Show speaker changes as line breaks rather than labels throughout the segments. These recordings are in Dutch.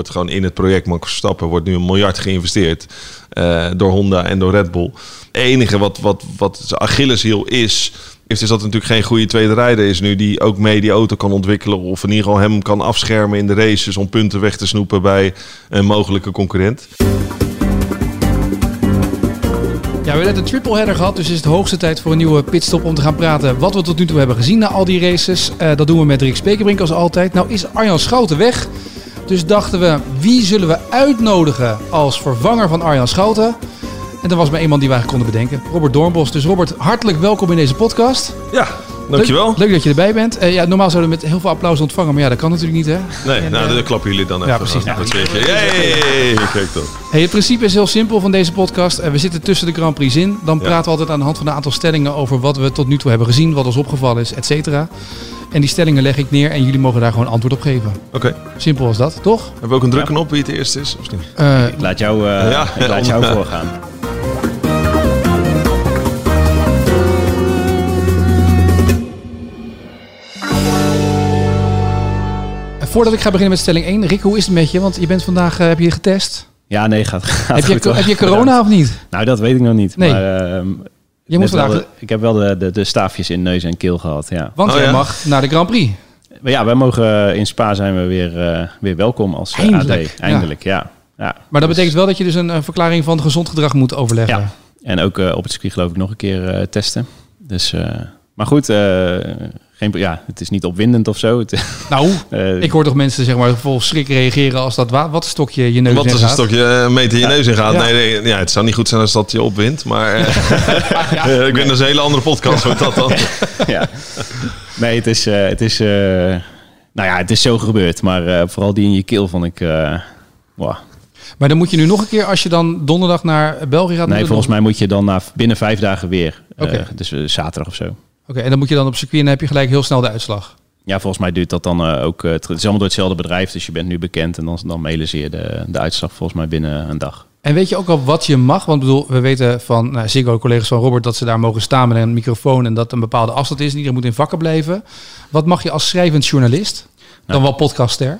wordt gewoon in het project Max Verstappen wordt nu een miljard geïnvesteerd eh, door Honda en door Red Bull. Het enige wat, wat, wat zijn Achilleshiel is, is dat het natuurlijk geen goede tweede rijder is nu die ook mee die auto kan ontwikkelen of in ieder geval hem kan afschermen in de races om punten weg te snoepen bij een mogelijke concurrent.
Ja, we hebben net een triple header gehad, dus is het hoogste tijd voor een nieuwe pitstop om te gaan praten wat we tot nu toe hebben gezien na al die races. Eh, dat doen we met Rick Spekerbrink als altijd. Nou is Arjan Schouten weg, dus dachten we wie zullen we uitnodigen als vervanger van Arjan Schouten? En er was maar man die we eigenlijk konden bedenken, Robert Doornbos. Dus Robert, hartelijk welkom in deze podcast.
Ja, dankjewel.
Leuk, leuk dat je erbij bent. Eh, ja, normaal zouden we met heel veel applaus ontvangen, maar ja, dat kan natuurlijk niet hè.
Nee,
En,
nou,
eh,
dan klappen jullie dan even.
ja, precies.
Tweeën. Yay! Kijk dan.
Hey, het principe is heel simpel van deze podcast. Eh, We zitten tussen de Grand Prix in. Dan
Ja.
praten we altijd aan de hand van een aantal stellingen over wat we tot nu toe hebben gezien, wat ons opgevallen is, et cetera. En die stellingen leg ik neer en jullie mogen daar gewoon antwoord op geven.
Oké.
Simpel als dat, toch?
Hebben we ook een drukke knop wie het eerst is? Of niet?
Eh,
Ik laat jou, eh,
Ja.
ik laat jou voorgaan.
voordat ik ga beginnen met stelling 1, Rick, hoe is het met je? Want je bent vandaag, eh, heb je je getest?
Ja, nee, gaat, gaat
Heb je, heb je corona of niet?
Nou, dat weet ik nog niet.
Nee.
Maar, ehm,
Je moet vandaag,
de- ik heb wel de, de, de staafjes in neus en keel gehad, ja.
want
Oh,
jij
ja?
mag naar de Grand Prix.
Maar ja, wij mogen in Spa zijn we weer, eh, weer welkom als eh,
Eindelijk,
AD. Eindelijk, ja. ja.
Maar dat betekent wel dat je dus een, een verklaring van gezond gedrag moet overleggen.
Ja. En ook eh, op het circuit geloof ik nog een keer eh, testen. Dus, eh, maar goed, eh, geen, ja, het is niet opwindend of zo.
Nou,
eh,
ik hoor toch mensen zeg maar vol schrik reageren als dat wa- wat stokje je neus
Wat
in
is een
gaat.
stokje eh, een meter in je neus in gaat?
Ja.
Nee, nee, ja, het zou niet goed zijn als dat je opwint. Maar eh,
Ja.
ik ben dus een hele andere podcast wordt dat dan.
ja. Nee, het is, eh, het is, eh, nou ja, het is zo gebeurd. Maar eh, vooral die in je keel vond ik, eh, wow.
Maar dan moet je nu nog een keer, als je dan donderdag naar België gaat... moet
Nee, volgens mij moet je dan na, binnen vijf dagen weer. Dus zaterdag of zo.
Oké, en dan moet je dan op circuit en dan heb je gelijk heel snel de uitslag.
Ja, volgens mij duurt dat dan eh, ook. eh, het is allemaal door hetzelfde bedrijf, dus je bent nu bekend. En dan, dan mailen ze je de, de uitslag volgens mij binnen een dag.
En weet je ook al wat je mag? Want bedoel, we weten van nou, Ziggo, collega's van Robert, dat ze daar mogen staan met een microfoon en dat een bepaalde afstand is. En iedereen moet in vakken blijven. Wat mag je als schrijvend journalist? Dan
Nou.
wel podcaster.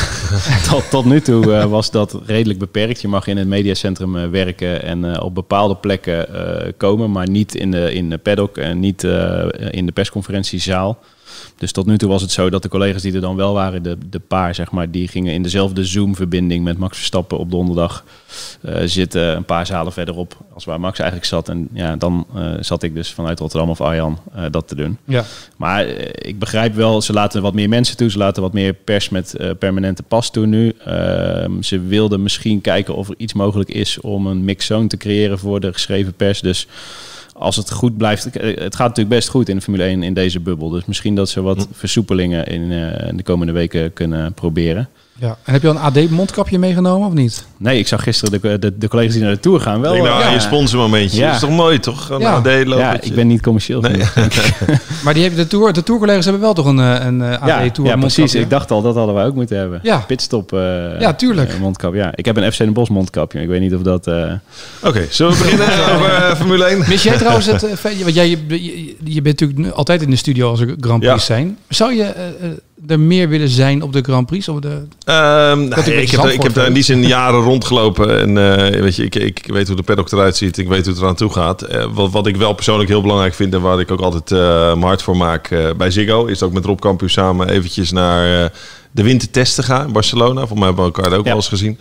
tot, tot nu toe eh, was dat redelijk beperkt. Je mag in het mediacentrum eh, werken en eh, op bepaalde plekken komen, maar niet in de, in de paddock en niet in de persconferentiezaal. Dus tot nu toe was het zo dat de collega's die er dan wel waren, de, de paar zeg maar, die gingen in dezelfde Zoom-verbinding met Max Verstappen op donderdag eh, zitten, een paar zalen verderop als waar Max eigenlijk zat. En ja, dan eh, zat ik dus vanuit Rotterdam of Arjan eh, dat te doen.
Ja.
Maar ik begrijp wel, ze laten wat meer mensen toe. Ze laten wat meer pers met permanente pas toe nu. Ehm, ze wilden misschien kijken of er iets mogelijk is om een mixzone te creëren voor de geschreven pers. Dus als het goed blijft, eh, het gaat natuurlijk best goed in de Formule 1 in deze bubbel. Dus misschien dat ze wat versoepelingen in, eh, in de komende weken kunnen proberen.
Ja. En heb je al een AD-mondkapje meegenomen of niet?
Nee, ik zag gisteren de, de, de collega's die naar de Tour gaan wel.
Denk nou,
eh, ja,
je sponsormomentje.
Ja.
Dat is toch mooi, toch? Een
Ja.
Ja, ik ben niet commercieel genoeg.
Maar die hebben de tour, de tourcollega's hebben wel toch een, eh, een eh,
Ja,
AD-tour
ja, precies. Ik dacht al, dat hadden wij ook moeten hebben.
Ja.
Pitstop eh,
Ja, tuurlijk.
eh, mondkap. Ja, ik heb een FC Den Bosch mondkapje. Ik weet niet of dat... eh,
Oké, zullen we beginnen over eh, Formule 1?
Mis jij trouwens het... eh, Want jij, je, je, je bent natuurlijk altijd in de studio als er Grand Prix
Ja.
zijn. Zou je eh, eh, er meer willen zijn op de Grand Prix? Of de,
Ehm,
ik
nou, ik, heb, ik heb daar in die zin jaren rondgelopen. En eh, weet je, ik, ik weet hoe de paddock eruit ziet. Ik weet hoe het eraan toe gaat. Eh, wat, wat ik wel persoonlijk heel belangrijk vind... en waar ik ook altijd eh mijn hart voor maak bij Ziggo... is ook met Rob Campus samen eventjes naar... eh, de wintertesten gaan in Barcelona. Voor mij hebben we elkaar ook
Ja.
wel eens gezien.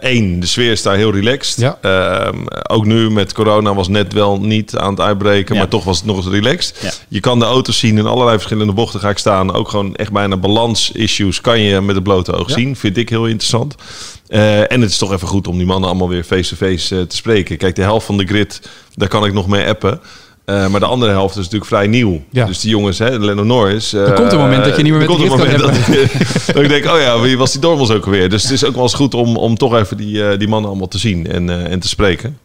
Eén, de sfeer is daar heel relaxed.
Ja.
Ehm, ook nu met corona was net wel niet aan het uitbreken,
Ja.
maar toch was het nog eens relaxed. Je kan de auto's zien in allerlei verschillende bochten ga ik staan. Ook gewoon echt bijna balans-issues kan je met het blote oog zien. Vind ik heel interessant. Eh, en het is toch even goed om die mannen allemaal weer face-to-face eh, te spreken. Kijk, de helft van de grid, daar kan ik nog mee appen. Eh, maar de andere helft is natuurlijk vrij nieuw.
Ja.
Dus die jongens, hè, Lennon Norris.
Er komt een moment dat je niet meer
er
met de
komt een
grid kan
moment dat, dat ik denk, oh ja, wie was die Dormels ook alweer? Dus het is ook wel eens goed om, om toch even die, eh, die mannen allemaal te zien en, eh, en te spreken.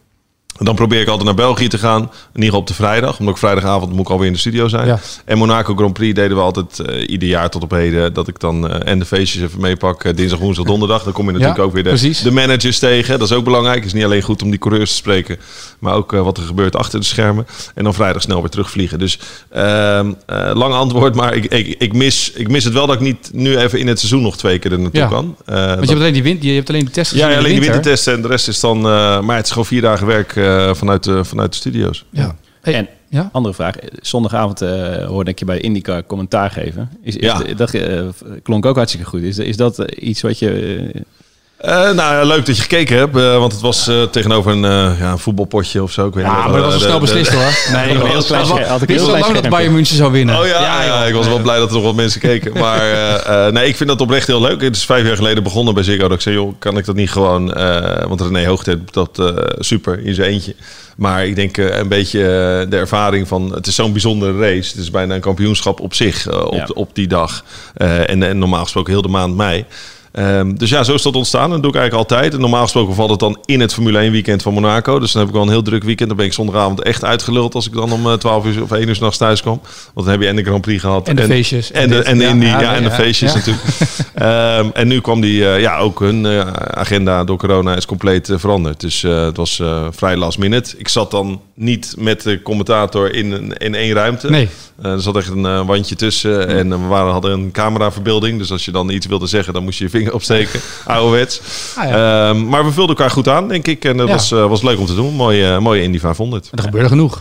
Dan probeer ik altijd naar België te gaan. In ieder geval op de vrijdag. Omdat ik vrijdagavond moet ik alweer in de studio zijn.
Ja.
En Monaco Grand Prix deden we altijd eh, ieder jaar tot op heden. Dat ik dan eh, en de feestjes even meepak. eh, dinsdag, woensdag, donderdag. Dan kom je natuurlijk
Ja,
ook weer de, de managers tegen. Dat is ook belangrijk. Het is niet alleen goed om die coureurs te spreken. Maar ook wat er gebeurt achter de schermen. En dan vrijdag snel weer terugvliegen. Dus ehm, eh, lang antwoord. Maar ik, ik, ik, mis, ik mis het wel dat ik niet nu even in het seizoen nog twee keer er naartoe
Ja.
kan.
Want je
dat-
hebt alleen die, wind, je hebt alleen die testen
ja, alleen die
winter.
wintertesten en de rest is dan... maar het is gewoon vier dagen werk eh, vanuit, de, vanuit de studio's.
Ja. Hey,
En
ja?
andere vraag. Zondagavond eh, hoorde ik je bij IndyCar commentaar geven. Is, is
Ja.
de- dat eh, klonk ook hartstikke goed. Is, is dat iets wat je... eh,
nou, ja, leuk dat je gekeken hebt. eh, want het was eh, tegenover een, eh, ja, een voetbalpotje of zo. Ik weet
Ja,
niet
maar dat was snel beslist hoor. Nee,
ik heel klein
Dit is lang
klein
dat. Bayern München zou winnen.
Oh ja, ja, ik was wel blij dat er nog wat mensen keken. Maar eh, eh, nee, ik vind dat oprecht heel leuk. Het is vijf jaar geleden begonnen bij Ziggo. Dat ik zei, joh, kan ik dat niet gewoon... eh, want René Hoogte doet dat eh, super in zijn eentje. Maar ik denk eh, een beetje de ervaring van... Het is zo'n bijzondere race. Het is bijna een kampioenschap op zich eh, op,
Ja.
op die dag. Eh, en, en normaal gesproken heel de maand mei. Ehm, dus ja, zo is dat ontstaan. En dat doe ik eigenlijk altijd. En normaal gesproken valt het dan in het Formule 1 weekend van Monaco. Dus dan heb ik wel een heel druk weekend. Dan ben ik zondagavond echt uitgeluld als ik dan om eh, 12 uur of 1 uur s'nachts thuis kom. Want dan heb je en de Grand Prix gehad.
En de feestjes.
En de, en de, ja,
ja,
en de feestjes natuurlijk. Ehm, en nu kwam die, eh, ja, ook hun eh, agenda door corona is compleet eh, veranderd. Dus eh, het was eh, vrij last minute. Ik zat dan niet met de commentator in, in één ruimte.
Nee.
Eh, er zat echt een eh, wandje tussen en eh, we waren, hadden een cameraverbeelding. Dus als je dan iets wilde zeggen, dan moest je je vinger opsteken. Ouderwets.
Ah, ja.
Ehm, maar we vulden elkaar goed aan, denk ik. En dat
Ja.
was, was leuk om te doen. Mooie, mooie Indy 500.
Er gebeurde genoeg.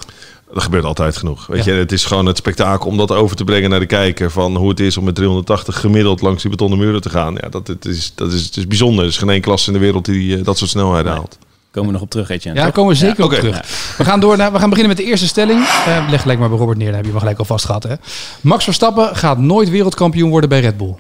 Er gebeurt altijd genoeg. Weet
Ja.
je, het is gewoon het spektakel om dat over te brengen naar de kijker. Van hoe het is om met 380 gemiddeld langs die betonnen muren te gaan. Ja, dat, het is, dat is, het is bijzonder. Er is geen één klasse in de wereld die dat soort snelheden
Nee.
haalt.
Komen we nog op terug, Etienne?
Ja, daar komen we zeker op terug. We gaan door naar, we gaan beginnen met de eerste stelling. Eh, leg gelijk maar bij Robert neer, dan heb je hem gelijk al vast gehad. Hè. Max Verstappen gaat nooit wereldkampioen worden bij Red Bull.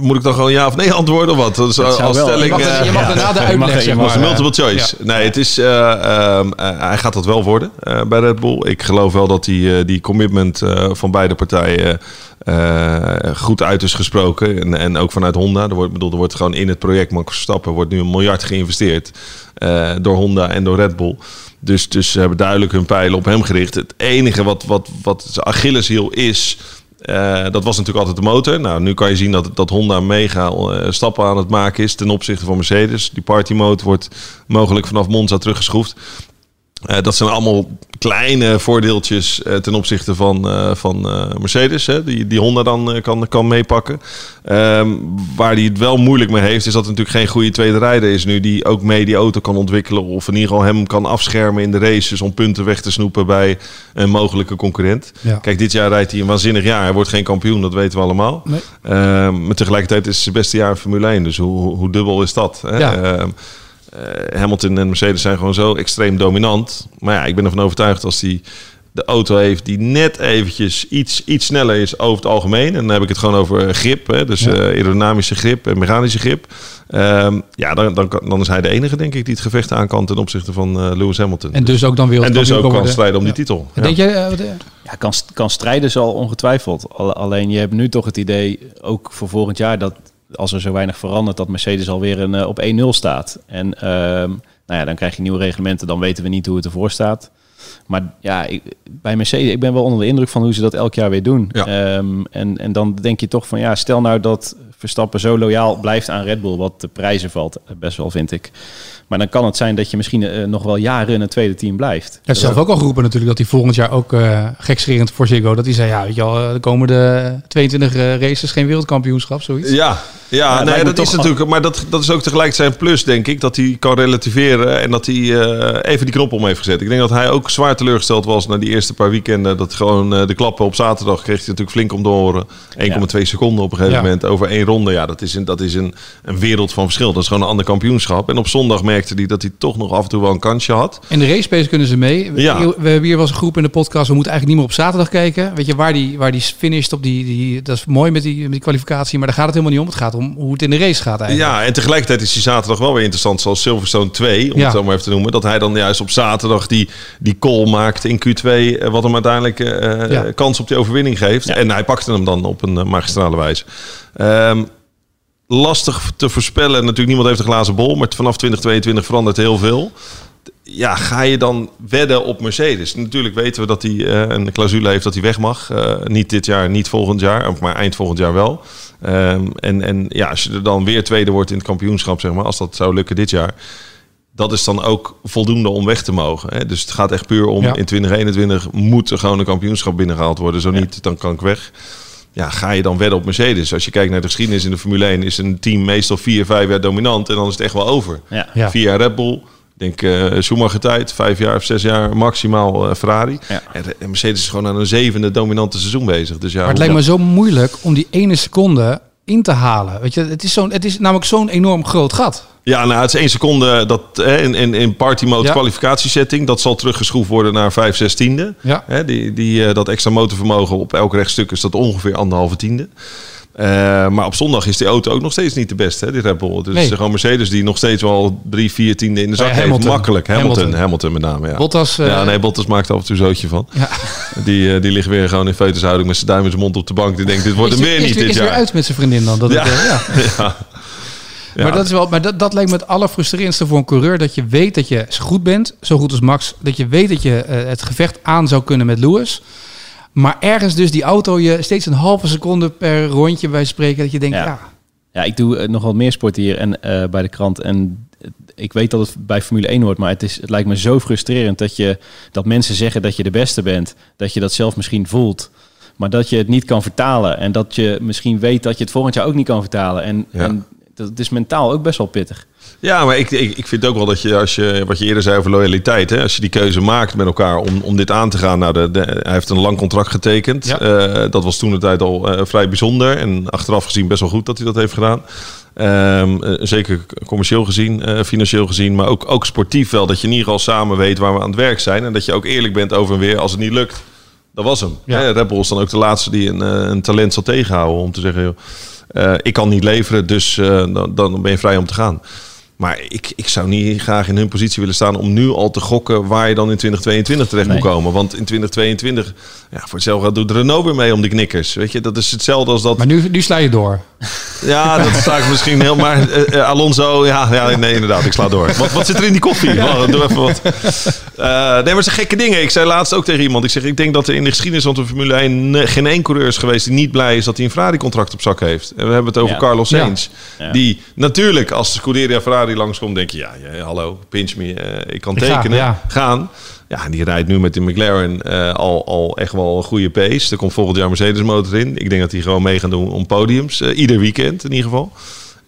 Moet ik dan gewoon ja of nee antwoorden? Of wat? Dat is
Dat
als stelling.
Je mag,
eh,
je mag daarna de
je mag-
uitleg,
je
zeg
mag
Dat is
maar.
een multiple choice. Nee, het is, eh, ehm, eh, hij gaat dat wel worden eh, bij Red Bull. Ik geloof wel dat die, eh, die commitment eh, van beide partijen eh, goed uit is gesproken. En, en ook vanuit Honda. Er wordt, bedoel, er wordt gewoon in het project Max Verstappen wordt nu een miljard geïnvesteerd eh, door Honda en door Red Bull. Dus, dus ze hebben duidelijk hun pijlen op hem gericht. Het enige wat, wat, wat zijn Achilleshiel is... eh, dat was natuurlijk altijd de motor. Nou, nu kan je zien dat, dat Honda mega eh, stappen aan het maken is ten opzichte van Mercedes. Die party mode wordt mogelijk vanaf Monza teruggeschroefd. Eh, dat zijn allemaal kleine voordeeltjes eh, ten opzichte van, eh, van Mercedes, hè, die, die Honda dan kan, kan meepakken. Ehm, waar hij het wel moeilijk mee heeft, is dat er natuurlijk geen goede tweede rijder is nu die ook mee die auto kan ontwikkelen. Of in ieder geval hem kan afschermen in de races om punten weg te snoepen bij een mogelijke concurrent.
Ja.
Kijk, dit jaar rijdt hij een waanzinnig jaar. Hij wordt geen kampioen, dat weten we allemaal.
Nee.
Ehm, maar tegelijkertijd is het zijn beste jaar in Formule 1. Dus hoe, hoe, hoe dubbel is dat? Hè?
Ja.
Eh, Hamilton en Mercedes zijn gewoon zo extreem dominant. Maar ja, ik ben ervan overtuigd als hij de auto heeft die net eventjes iets, iets sneller is over het algemeen. En dan heb ik het gewoon over grip. Hè? Dus
Ja.
eh, aerodynamische grip en mechanische grip. Ehm, ja, dan, dan, kan- dan is hij de enige, denk ik, die het gevecht aan kan ten opzichte van eh, Lewis Hamilton.
En dus ook dan
En
wereldkampioen
dus ook kan
worden.
strijden om
Ja.
die titel. Ja.
Denk jij, eh,
Ja, kan, kan strijden zal ongetwijfeld. Al- Alleen je hebt nu toch het idee, ook voor volgend jaar, dat als er zo weinig verandert, dat Mercedes alweer een, eh, op 1-0 staat. En ehm, nou ja, dan krijg je nieuwe reglementen, dan weten we niet hoe het ervoor staat. Maar ja, ik, bij Mercedes, ik ben wel onder de indruk van hoe ze dat elk jaar weer doen.
Ja.
Ehm, en, en dan denk je toch van, ja, stel nou dat Verstappen zo loyaal blijft aan Red Bull, wat de prijzen valt, eh, best wel vind ik. Maar dan kan het zijn dat je misschien eh, nog wel jaren in een tweede team blijft.
Hij heeft zelf ook al geroepen natuurlijk dat hij volgend jaar ook uh, gekscherend voor Ziggo. Dat hij zei, ja, weet je wel, de komende 22 uh, races geen wereldkampioenschap, zoiets.
Ja, ja, nee, dat is natuurlijk, maar dat, dat is ook tegelijk zijn plus, denk ik, dat hij kan relativeren en dat hij uh, even die knop om heeft gezet. Ik denk dat hij ook zwaar teleurgesteld was na die eerste paar weekenden. Dat gewoon uh, de klappen op zaterdag kreeg hij natuurlijk flink om te horen. 1,2 ja. seconden op een gegeven ja. moment over één ronde. Ja, dat is, een, dat is een, een wereld van verschil. Dat is gewoon een ander kampioenschap. En op zondag merkte hij dat hij toch nog af en toe wel een kansje had.
In de race pace kunnen ze mee.
Ja.
We hebben hier wel eens een groep in de podcast. We moeten eigenlijk niet meer op zaterdag kijken. Weet je, waar die, waar die finisht op die, die... Dat is mooi met die, met die kwalificatie. Maar daar gaat het helemaal niet om. Het gaat om hoe het in de race gaat eigenlijk.
Ja, en tegelijkertijd is die zaterdag wel weer interessant. Zoals Silverstone 2, om
Ja.
het zo maar even te noemen. Dat hij dan juist op zaterdag die, die call maakt in Q2. eh, Wat hem uiteindelijk eh,
Ja.
kans op die overwinning geeft. En hij pakte hem dan op een eh, magistrale wijze. Ehm, lastig te voorspellen. Natuurlijk, niemand heeft een glazen bol. Maar vanaf 2022 verandert heel veel. Ja, ga je dan wedden op Mercedes? Natuurlijk weten we dat hij uh, een clausule heeft dat hij weg mag. Uh, niet dit jaar, niet volgend jaar. Maar eind volgend jaar wel. Um, en, en ja, als je er dan weer tweede wordt in het kampioenschap, zeg maar, als dat zou lukken dit jaar dat is dan ook voldoende om weg te mogen. Hè? Dus het gaat echt puur om
Ja.
in 2021 moet er gewoon een kampioenschap binnengehaald worden. Zo niet, dan kan ik weg. Ja, ga je dan wedden op Mercedes? Als je kijkt naar de geschiedenis in de Formule 1, is een team meestal vier, vijf jaar dominant en dan is het echt wel over.
Ja.
Ja.
Vier jaar Red Bull, ik denk eh Schumacher tijd, vijf jaar of zes jaar maximaal eh, Ferrari.
Ja.
En, de- en Mercedes is gewoon aan een zevende dominante seizoen bezig. Dus ja,
Maar het lijkt me zo moeilijk om die ene seconde in te halen. Weet je, het is, zo'n, het is namelijk zo'n enorm groot gat.
Ja, nou, het is één seconde dat hè, in, in, in party mode
Ja.
kwalificatiesetting. Dat zal teruggeschroefd worden naar 5, 6 tiende.
Ja.
Hè, die, die, eh, dat extra motorvermogen op elk rechtstuk is dat ongeveer anderhalve tiende. Eh, maar op zondag is die auto ook nog steeds niet de beste, hè, die Red Bull. Het is
Nee.
gewoon Mercedes die nog steeds wel drie, vier tiende in de zak
Ja,
heeft. Makkelijk. Hamilton,
Hamilton.
Hamilton, met name, ja.
Bottas, eh,
ja, nee, Bottas maakt af en toe zootje van.
Ja.
Die, eh, die ligt weer gewoon in feutushouding met zijn duim in zijn mond op de bank. Die denkt, dit wordt
is,
hem weer
is,
niet
is
dit
weer
jaar.
uit met zijn vriendin dan. Dat
Ja.
het, eh, ja.
Ja.
Maar, dat, is wel, maar dat, dat lijkt me het allerfrustrerendste voor een coureur. Dat je weet dat je goed bent, zo goed als Max. Dat je weet dat je eh, het gevecht aan zou kunnen met Lewis. Maar ergens dus die auto je steeds een halve seconde per rondje bij spreken. Dat je denkt,
Ja.
ja,
Ja, ik doe eh, nog wat meer sport hier en, eh, bij de krant. En ik weet dat het bij Formule 1 hoort, maar het, is, het lijkt me zo frustrerend dat, je, dat mensen zeggen dat je de beste bent. Dat je dat zelf misschien voelt. Maar dat je het niet kan vertalen. En dat je misschien weet dat je het volgend jaar ook niet kan vertalen. En,
Ja.
en dat is mentaal ook best wel pittig.
Ja, maar ik, ik, ik vind ook wel dat je, als je, wat je eerder zei over loyaliteit, hè, als je die keuze maakt met elkaar om, om dit aan te gaan. Nou, de, de- hij heeft een lang contract getekend.
Ja.
Eh, dat was toen de tijd al eh, vrij bijzonder. En achteraf gezien best wel goed dat hij dat heeft gedaan. Ehm, eh, zeker commercieel gezien, financieel gezien, maar ook, ook sportief wel. Dat je in ieder geval samen weet waar we aan het werk zijn. En dat je ook eerlijk bent over en weer als het niet lukt. Dat was hem.
Ja.
Hè, Red Bull is dan ook de laatste die een, een talent zal tegenhouden. Om te zeggen, joh, ik kan niet leveren, dus eh, dan, dan ben je vrij om te gaan. Maar ik, ik zou niet graag in hun positie willen staan om nu al te gokken waar je dan in 2022 terecht
Nee.
moet komen. Want in 2022, ja, voor hetzelfde doet Renault weer mee om die knikkers. Weet je, dat is hetzelfde als dat.
maar nu, nu sla je door.
Ja, dat sta ik misschien heel. Maar eh, eh, Alonso, ja, ja, nee, inderdaad, ik sla door. Wat, wat zit er in die koffie? Wacht, doe even wat. Eh, nee, maar zijn gekke dingen. Ik zei laatst ook tegen iemand. Ik zeg, ik denk dat er in de geschiedenis van de Formule 1 ne- geen één coureur is geweest die niet blij is dat hij een Ferrari-contract op zak heeft. En we hebben het over
Ja.
Carlos
Ja.
Sainz.
Ja.
Die natuurlijk, als Scuderia Ferrari langskomt, denk je, ja, ja hallo, pinch me, eh, ik kan
Ik ga,
tekenen,
ja.
gaan. Ja, en die rijdt nu met de McLaren eh, al, al echt wel een goede pace. Er komt volgend jaar Mercedes motor in. Ik denk dat hij gewoon mee gaan doen om podiums. eh, ieder weekend in ieder geval.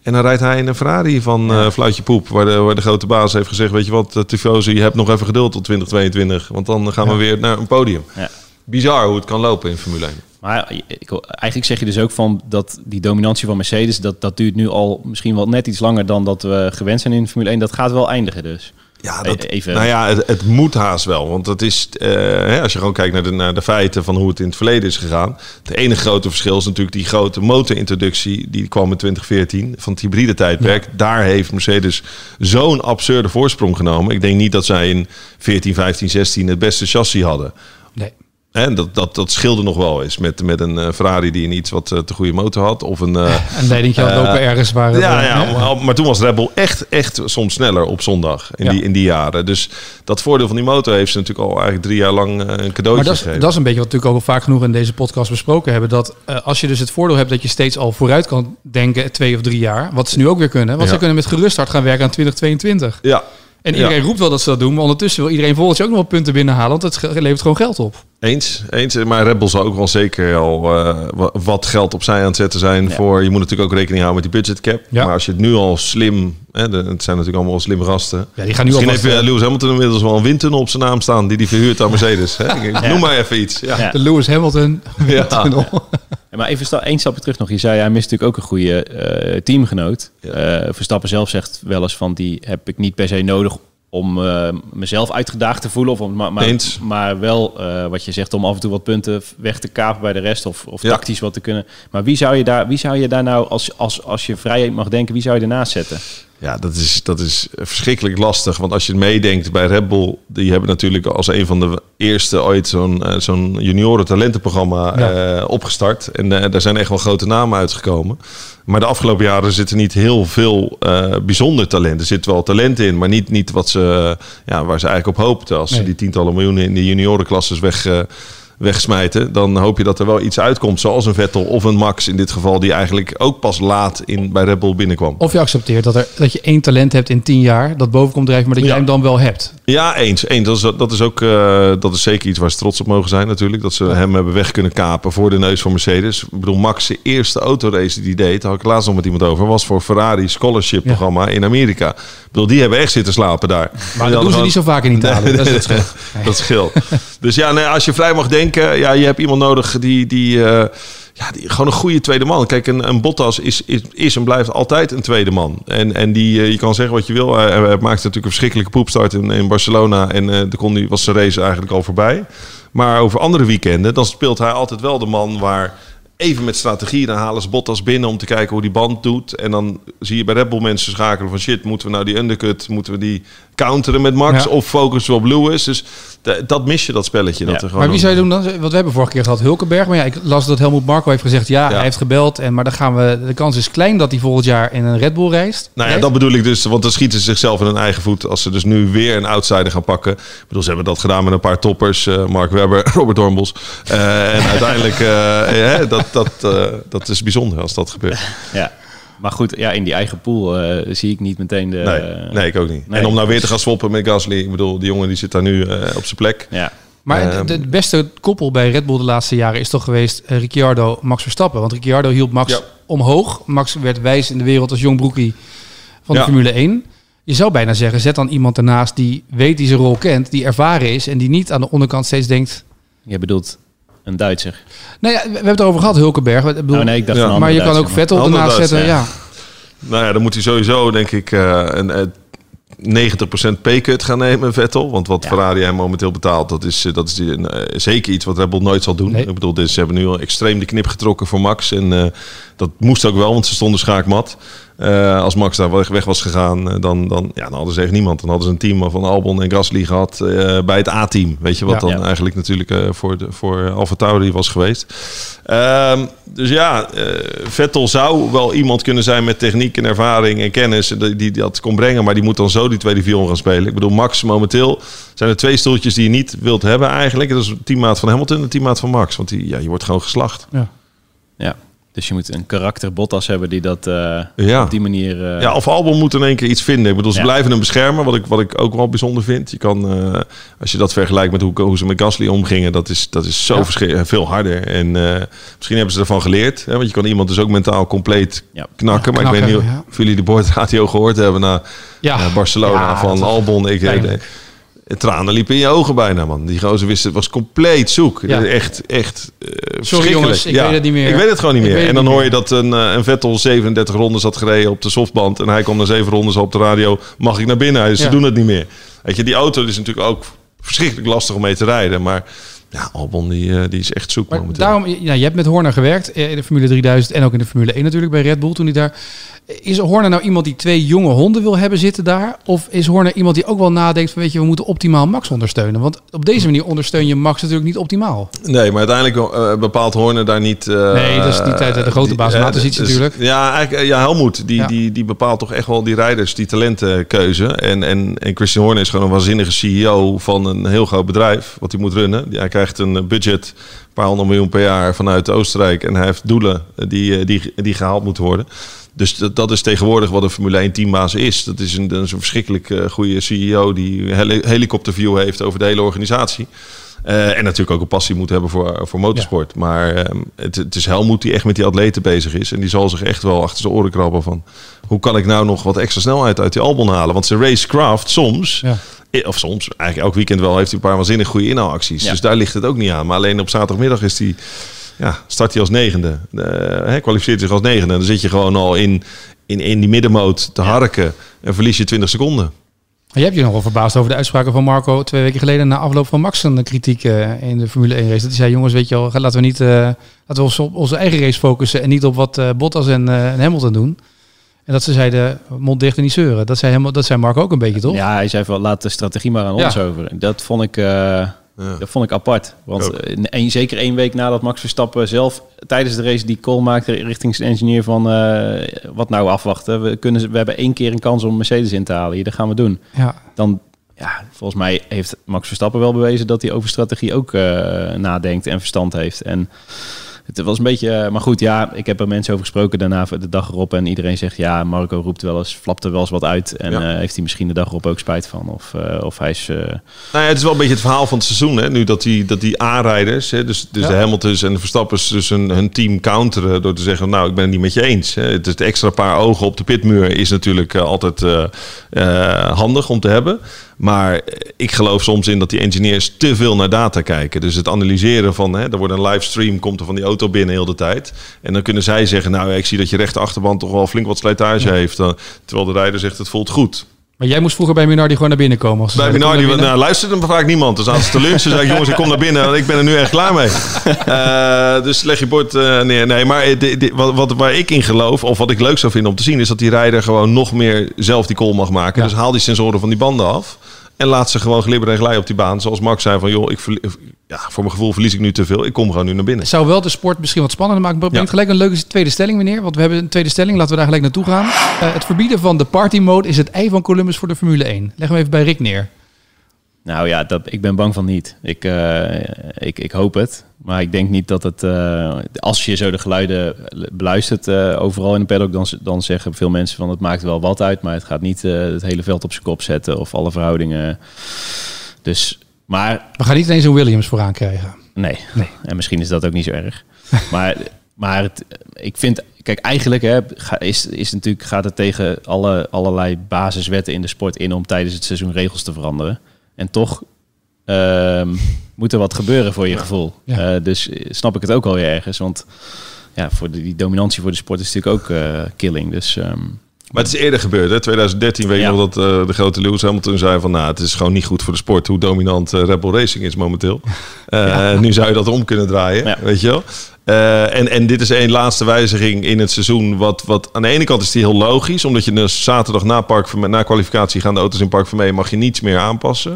En dan rijdt hij in een Ferrari van eh Fluitje Poep. Waar de, waar de grote baas heeft gezegd... weet je wat, uh, Tifosi, je hebt nog even geduld tot 2022. Want dan gaan we weer naar een podium.
Ja.
Bizar hoe het kan lopen in Formule 1.
Maar ik, eigenlijk zeg je dus ook van dat die dominantie van Mercedes, dat, dat duurt nu al misschien wel net iets langer dan dat we gewend zijn in Formule 1. Dat gaat wel eindigen dus.
Ja, dat,
E- even-
nou ja, het, het moet haast wel. Want het is, eh, hè, als je gewoon kijkt naar de, naar de feiten van hoe het in het verleden is gegaan. Het enige grote verschil is natuurlijk die grote motorintroductie. Die kwam in 2014 van het hybride tijdperk. Daar heeft Mercedes zo'n absurde voorsprong genomen. Ik denk niet dat zij in 14, 15, 16 het beste chassis hadden.
Nee.
Hè, dat, dat, dat scheelde nog wel eens met, met een eh, Ferrari die een iets wat eh, te goede motor had. Of een, eh,
Een leidingje had lopen ergens waar...
ja, ja, maar, maar toen was Red Bull echt, echt soms sneller op zondag in,
Ja.
die, in die jaren. Dus dat voordeel van die motor heeft ze natuurlijk al eigenlijk drie jaar lang een cadeautje
Maar dat
gegeven.
dat is een beetje wat we natuurlijk ook al vaak genoeg in deze podcast besproken hebben. Dat als je dus het voordeel hebt dat je steeds al vooruit kan denken, twee of drie jaar. Wat ze nu ook weer kunnen. Want
Ja.
ze kunnen met gerust hart gaan werken aan 2022.
Ja,
En iedereen roept wel dat ze dat doen. Maar ondertussen wil iedereen volgend jaar ook nog wel punten binnenhalen. Want het levert gewoon geld op.
eens, eens. Maar Red Bull zal ook wel zeker al eh, wa- wat geld opzij aan het zetten zijn.
Ja.
Voor, je moet natuurlijk ook rekening houden met die budgetcap.
Ja.
Maar als je het nu al slim... Hè, de, het zijn natuurlijk allemaal slimme gasten.
Ja, die gaan nu
Misschien
alvast,
heeft eh, Lewis Hamilton inmiddels wel een windtunnel op zijn naam staan... die hij verhuurt aan Mercedes. Hè? Ik- Noem maar even iets. Ja.
Ja.
De Lewis Hamilton.
Ja.
Maar even één stapje terug nog. Je zei, hij mist natuurlijk ook een goede eh, teamgenoot.
Ja.
Eh, Verstappen zelf zegt wel eens van, die heb ik niet per se nodig om eh, mezelf uitgedaagd te voelen. Of om, maar, maar, wel, wat je zegt, om af en toe wat punten weg te kapen bij de rest. Of, of
Ja.
tactisch wat te kunnen. Maar wie zou je daar, wie zou je daar nou, als, als, als je vrij mag denken, wie zou je ernaast zetten?
Ja, dat is, dat is verschrikkelijk lastig. Want als je meedenkt bij Red Bull, die hebben natuurlijk als een van de eerste ooit zo'n uh, zo'n junioren talentenprogramma ja. opgestart. En daar zijn echt wel grote namen uitgekomen. Maar de afgelopen jaren zitten niet heel veel bijzonder talent. Er zit wel talent in, maar niet, niet wat ze, ja, waar ze eigenlijk op hoopten. Als ze die tientallen miljoenen in de juniorenklasses weg wegsmijten, dan hoop je dat er wel iets uitkomt. Zoals een Vettel of een Max in dit geval, die eigenlijk ook pas laat in, bij Red Bull binnenkwam.
Of je accepteert dat, er, dat je één talent hebt in tien jaar, dat boven komt drijven, maar dat jij hem dan wel hebt.
Ja, eens. eens. Dat, is, dat is ook uh, dat is zeker iets waar ze trots op mogen zijn natuurlijk. Dat ze hem hebben weg kunnen kapen voor de neus van Mercedes. Ik bedoel, Max' de eerste autorace die hij deed, daar had ik laatst nog met iemand over, was voor Ferrari Scholarship programma in Amerika. Ik bedoel, die hebben echt zitten slapen daar.
Maar dat doen ze niet zo vaak in Italië. dat is het scheelt.
dat scheelt. Dus ja, nee, als je vrij mag denken, ja, je hebt iemand nodig die... die uh, ja, die, gewoon een goede tweede man. Kijk, een, een Bottas is, is, is en blijft altijd een tweede man. En, en die, uh, je kan zeggen wat je wil. Hij, hij maakte natuurlijk een verschrikkelijke poepstart in, in Barcelona. En uh, de kon, was zijn race eigenlijk al voorbij. Maar over andere weekenden, dan speelt hij altijd wel de man waar even met strategie. Dan halen ze Bottas binnen om te kijken hoe die band doet. En dan zie je bij Red Bull mensen schakelen van shit, moeten we nou die undercut, moeten we die counteren met Max of focussen op Lewis. Dus dat mis je, dat spelletje. Dat er gewoon
maar wie zou je doen dan? Wat we hebben vorige keer gehad, Hulkenberg. Maar ja, ik las dat Helmoet Marco heeft gezegd, ja, hij heeft gebeld. En, maar dan gaan we, de kans is klein dat hij volgend jaar in een Red Bull reist.
Nou ja, dat bedoel ik dus. Want dan schieten ze zichzelf in hun eigen voet. Als ze dus nu weer een outsider gaan pakken. Ik bedoel, ze hebben dat gedaan met een paar toppers. Uh, Mark Webber, Robert Dornbos. Uh, en uiteindelijk, uh, dat, dat, dat is bijzonder als dat gebeurt.
Ja. Maar goed, ja, in die eigen pool uh, zie ik niet meteen de...
Nee, nee ik ook niet. Nee. En om nou weer te gaan swappen met Gasly. Ik bedoel, die jongen die zit daar nu uh, op zijn plek.
Ja.
Maar um, de, beste koppel bij Red Bull de laatste jaren is toch geweest uh, Ricciardo, Max Verstappen. Want Ricciardo hielp Max ja. omhoog. Max werd wijs in de wereld als jong broekie van de ja. Formule 1. Je zou bijna zeggen, zet dan iemand ernaast die weet, die zijn rol kent, die ervaren is en die niet aan de onderkant steeds denkt...
Je bedoelt een Duitser.
Nou ja, we hebben het over gehad, Hulkenberg. Ik bedoel,
oh nee, ik dacht
ja. Maar je kan ook Vettel ernaast zetten, ja. ja.
Nou ja, dan moet hij sowieso, denk ik, uh, een, een 90% pay-cut gaan nemen, Vettel. Want wat ja. Ferrari hem momenteel betaalt, dat is, dat is uh, zeker iets wat Red Bull nooit zal doen. Nee. Ik bedoel, dus ze hebben nu al extreem de knip getrokken voor Max. En uh, dat moest ook wel, want ze stonden schaakmat. Uh, als Max daar weg was gegaan, dan, dan, ja, dan hadden ze echt niemand. Dan hadden ze een team van Albon en Gasly gehad uh, bij het A-team. Weet je wat ja, dan ja. eigenlijk natuurlijk uh, voor, de, voor Alfa Tauri was geweest. Uh, dus ja, Vettel zou wel iemand kunnen zijn met techniek en ervaring en kennis die, die dat kon brengen. Maar die moet dan zo die tweede viool gaan spelen. Ik bedoel, Max momenteel zijn er twee stoeltjes die je niet wilt hebben eigenlijk. Dat is een teammaat van Hamilton en een teammaat van Max. Want die, ja, je wordt gewoon geslacht.
Ja. Ja, dus je moet een karakter Bottas hebben die dat uh, ja. op die manier... Uh...
Ja, of Albon moet in één keer iets vinden. Ik bedoel, ze ja. blijven hem beschermen, wat ik, wat ik ook wel bijzonder vind. Je kan, uh, als je dat vergelijkt met hoe, hoe ze met Gasly omgingen, dat is, dat is zo ja. veel harder. En misschien hebben ze ervan geleerd. Hè, want je kan iemand dus ook mentaal compleet knakken. maar knakken, ik weet niet of jullie de boordradio gehoord hebben na, na Barcelona van Albon. Ik, tranen liepen in je ogen bijna, man. Die gozer wist het was compleet zoek. Ja. Echt, echt uh,
Sorry jongens, ik ja. weet het niet meer.
Ik weet het gewoon niet meer. En dan hoor je dat een, uh, een Vettel 37 rondes had gereden op de softband... en hij kwam na 7 rondes op de radio, mag ik naar binnen? Dus ja. Ze doen het niet meer. Weet je, die auto is natuurlijk ook verschrikkelijk lastig om mee te rijden, maar... Ja, Albon die, uh, die is echt zoek
maar Daarom, ja, je hebt met Horner gewerkt in de Formule 3000 en ook in de Formule 1 natuurlijk bij Red Bull toen hij daar. Is Horner nou iemand die twee jonge honden wil hebben zitten daar? Of is Horner iemand die ook wel nadenkt van weet je, we moeten optimaal Max ondersteunen? Want op deze manier ondersteun je Max natuurlijk niet optimaal.
Nee, maar uiteindelijk uh, bepaalt Horner daar niet... Uh,
nee, dat is niet de grote baas van dus, natuurlijk.
Ja, eigenlijk, ja Helmoet, die, ja. Die, die bepaalt toch echt wel die rijders, die talentenkeuze. En, en, en Christian Horner is gewoon een waanzinnige CEO van een heel groot bedrijf, wat hij moet runnen. Hij krijgt een budget paar honderd miljoen per jaar vanuit Oostenrijk. En hij heeft doelen die, die, die gehaald moeten worden. Dus dat, dat is tegenwoordig wat een Formule 1 teambaas is. Dat is een, dat een verschrikkelijk goede CEO die heli helikopterview heeft over de hele organisatie. Uh, en natuurlijk ook een passie moet hebben voor, voor motorsport. Ja. Maar um, het, het, is Helmoet die echt met die atleten bezig is. En die zal zich echt wel achter zijn oren krabben van... hoe kan ik nou nog wat extra snelheid uit die Albon halen? Want zijn racecraft soms... Ja. Of soms, eigenlijk elk weekend wel, heeft hij een paar waanzinnig goede inhaalacties. Ja. Dus daar ligt het ook niet aan. Maar alleen op zaterdagmiddag is hij ja, start hij als negende. Uh, hè, kwalificeert zich als negende. En dan zit je gewoon al in, in, in die middenmoot te harken. En verlies je 20 seconden.
Je hebt je nogal verbaasd over de uitspraken van Marco twee weken geleden na afloop van Max een kritiek uh, in de Formule 1 race. Dat hij zei, jongens, weet je wel, laten we niet uh, laten we ons op onze eigen race focussen en niet op wat uh, Bottas en, en Hamilton doen. En dat ze zeiden, mond dicht en niet zeuren. Dat zei, helemaal, dat zei Mark ook een beetje, toch?
Ja, hij zei van laat de strategie maar aan
Ja.
ons over. Dat vond ik, eh, dat vond ik apart. Want
Ook.
eh, zeker één week nadat Max Verstappen zelf tijdens de race die call maakte richting zijn engineer van eh, wat nou afwachten. We, kunnen, we hebben één keer een kans om Mercedes in te halen. Hier, dat gaan we doen.
Ja.
Dan, ja, volgens mij heeft Max Verstappen wel bewezen dat hij over strategie ook eh, nadenkt en verstand heeft. En het was een beetje, eh, maar goed, ja, ik heb er mensen over gesproken daarna de dag erop en iedereen zegt ja, Marco roept wel eens, flapt er wel eens wat uit en
Ja.
eh, heeft hij misschien de dag erop ook spijt van of, eh, of hij is,
Nou ja, het is wel een beetje het verhaal van het seizoen. Hè? Nu dat die, dat die aanrijders, hè, dus, dus
Ja.
de Hamiltons en de Verstappers, dus hun, hun team counteren door te zeggen: Nou, ik ben het niet met je eens. Hè. Het, extra paar ogen op de pitmuur is natuurlijk altijd handig om te hebben. Maar eh, ik geloof soms in dat die engineers te veel naar data kijken. Dus het analyseren van, hè, er wordt een livestream, komt er van die auto binnen heel de tijd. En dan kunnen zij zeggen: Nou, ik zie dat je rechter achterband toch wel flink wat slijtage heeft. terwijl de rijder zegt: Het voelt goed.
Maar jij moest vroeger bij Minardi gewoon naar binnen komen. Als
Bij
zeiden,
Minardi, nou, luisterde hem vaak niemand. Dus als ze te lunchen, zei ik, jongens, ik kom naar binnen. Ik ben er nu echt klaar mee. Eh, dus leg je bord eh, neer. Nee, maar eh, wat, wat, waar ik in geloof, of wat ik leuk zou vinden om te zien... is dat die rijder gewoon nog meer zelf die call mag maken.
Ja.
Dus haal die sensoren van die banden af. En laat ze gewoon glibber en glijden op die baan. Zoals Max zei van, joh, ik ja, voor mijn gevoel verlies ik nu te veel. Ik kom gewoon nu naar binnen.
Het zou wel de sport misschien wat spannender maken. Maar brengt
Ja.
gelijk een leuke tweede stelling, meneer. Want we hebben een tweede stelling. Laten we daar gelijk naartoe gaan. Eh, het verbieden van de party mode is het ei van Columbus voor de Formule 1. Leg hem even bij Rick neer.
Nou ja, dat, ik ben bang van niet. Ik, eh, ik, ik hoop het. Maar ik denk niet dat het... eh, als je zo de geluiden beluistert eh, overal in de paddock... Dan, dan zeggen veel mensen van het maakt wel wat uit... maar het gaat niet het hele veld op zijn kop zetten... of alle verhoudingen. Dus, maar
We gaan niet ineens een Williams vooraan krijgen.
nee.
Nee.
En misschien is dat ook niet zo erg. maar maar het, ik vind... Kijk, eigenlijk hè, is, is natuurlijk, gaat het tegen alle, allerlei basiswetten in de sport in... om tijdens het seizoen regels te veranderen. En toch ehm, moet er wat gebeuren voor je gevoel.
Ja.
Eh, dus eh, snap ik het ook alweer ergens. Want ja, voor de, die dominantie voor de sport is natuurlijk ook eh, killing. Dus ehm,
Maar het is eerder gebeurd, hè? 2013 weet je
Ja.
nog dat eh, de grote Lewis Hamilton zei van... nou, het is gewoon niet goed voor de sport hoe dominant eh, Red Bull Racing is momenteel. Eh, Nu zou je dat om kunnen draaien,
Ja.
weet je wel. En, en dit is een laatste wijziging in het seizoen. Wat, wat aan de ene kant is die heel logisch, omdat je dus zaterdag na, park, na kwalificatie gaan de auto's in Park Vermee mag je niets meer aanpassen.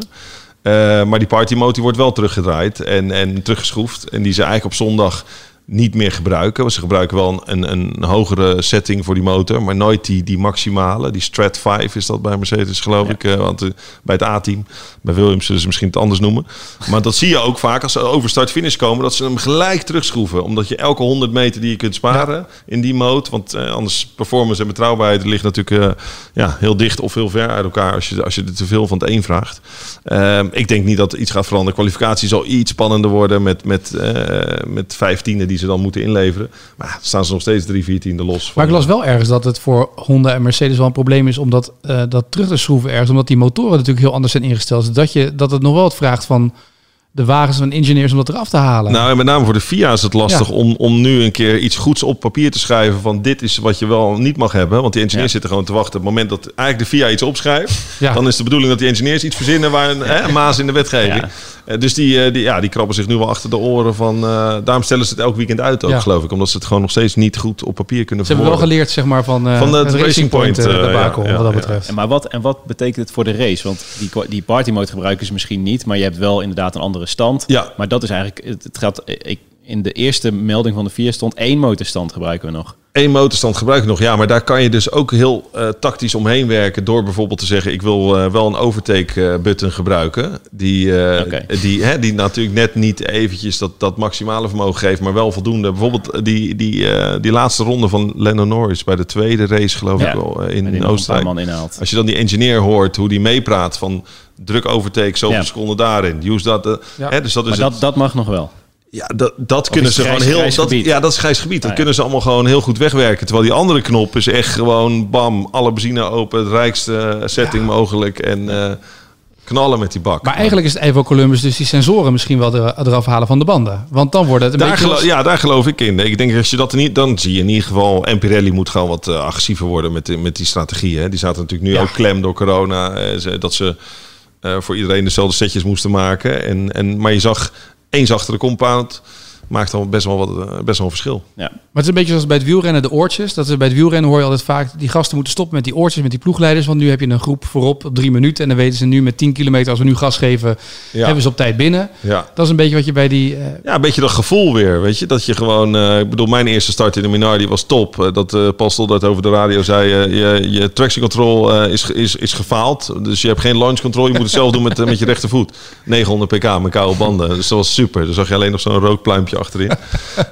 Maar die party mode die wordt wel teruggedraaid en, en teruggeschroefd. En die ze eigenlijk op zondag niet meer gebruiken. Want ze gebruiken wel een, een, een hogere setting voor die motor, maar nooit die, die maximale. Die Strat 5 is dat bij Mercedes, geloof
Ja.
ik. eh, want eh, bij het A-team, bij Williams zullen ze misschien het anders noemen. Maar dat zie je ook vaak als ze over start-finish komen, dat ze hem gelijk terugschroeven. Omdat je elke 100 meter die je kunt sparen in die mode, want eh, anders performance en betrouwbaarheid ligt natuurlijk ja, heel dicht of heel ver uit elkaar als je, als je er te veel van het een vraagt. Ehm, ik denk niet dat iets gaat veranderen. Kwalificatie zal iets spannender worden met, met, met vijftienden die ze dan moeten inleveren. Maar staan ze nog steeds drie, viertiende los.
Maar ik las wel ergens dat het voor Honda en Mercedes wel een probleem is om dat, eh, dat terug te schroeven ergens. Omdat die motoren natuurlijk heel anders zijn ingesteld. Dus dat, je, dat het nog wel wat vraagt van de wagens van engineers om dat eraf te halen.
Nou, en met name voor de FIA is het lastig om, om nu een keer iets goeds op papier te schrijven van dit is wat je wel niet mag hebben. Want die engineers
Ja.
zitten gewoon te wachten. Op het moment dat eigenlijk de FIA iets opschrijft,
Ja.
dan is de bedoeling dat die engineers iets verzinnen waar een, hè, een maas in de wetgeving.
Ja.
Eh, dus die, eh, die, ja, die krabben zich nu wel achter de oren van. eh, daarom stellen ze het elk weekend uit ook,
Ja.
geloof ik. Omdat ze het gewoon nog steeds niet goed op papier kunnen
Ze hebben wel geleerd zeg maar, van, eh
Van de
het
Racing Point,
debacle,
ja, ja,
wat dat
ja.
betreft.
En maar wat, en wat betekent het voor de race? Want die, die party mode gebruiken ze misschien niet, maar je hebt wel inderdaad een andere stand.
Ja.
Maar dat is eigenlijk, het, het gaat, ik, in de eerste melding van de vier stond één motorstand gebruiken we nog.
Eén motorstand gebruik ik nog, ja, maar daar kan je dus ook heel eh, tactisch omheen werken door bijvoorbeeld te zeggen: ik wil eh, wel een overtake eh, button gebruiken, die, eh, die, hè, die natuurlijk net niet eventjes dat, dat maximale vermogen geeft, maar wel voldoende. Bijvoorbeeld die, die, eh, die laatste ronde van Lennon Norris bij de tweede race, geloof
Ja.
ik wel, in Oostenrijk. Als je dan die engineer hoort, hoe die meepraat van druk overtake, zoveel
Ja.
seconden daarin, use dat.
Ja.
hè, dus dat is
Maar
het-
dat, dat mag nog wel.
Ja, dat, dat kunnen ze gewoon heel. Dat, ja, dat is grijs gebied. Dat
Ah, ja.
kunnen ze allemaal gewoon heel goed wegwerken. Terwijl die andere knop is echt gewoon bam, alle benzine open, het rijkste setting mogelijk en eh, knallen met die bak.
Maar eigenlijk is het Evo Columbus dus die sensoren misschien wel er- eraf halen van de banden. Want dan wordt het een
daar
beetje...
ja, daar geloof ik in. Ik denk als je dat er niet, dan zie je in ieder geval. En Pirelli moet gewoon wat eh, agressiever worden met, die- met die strategie. Hè. Die zaten natuurlijk nu
Ja.
ook klem door corona. eh, dat ze eh, voor iedereen dezelfde setjes moesten maken. En, en, maar je zag één zachtere compound. Maakt al best wel, wat, eh, best wel een verschil.
Ja.
Maar het is een beetje zoals bij het wielrennen, de oortjes. Dat is, bij het wielrennen hoor je altijd vaak, die gasten moeten stoppen met die oortjes, met die ploegleiders. Want nu heb je een groep voorop op drie minuten. En dan weten ze nu met 10 kilometer, als we nu gas geven,
Ja.
hebben ze op tijd binnen.
Ja.
Dat is een beetje wat je bij die... eh,
Ja, een beetje dat gevoel weer, weet je. Dat je gewoon, eh, ik bedoel, mijn eerste start in de Minardi was top. Dat eh Paul Stoldaert over de radio zei, je, je traction control eh, is, is, is gefaald. Dus je hebt geen launch control, je moet het zelf doen met, met je rechtervoet. 900 pk met koude banden, dus dat was super. Dan zag je alleen nog zo'n rookpluimpje achterin.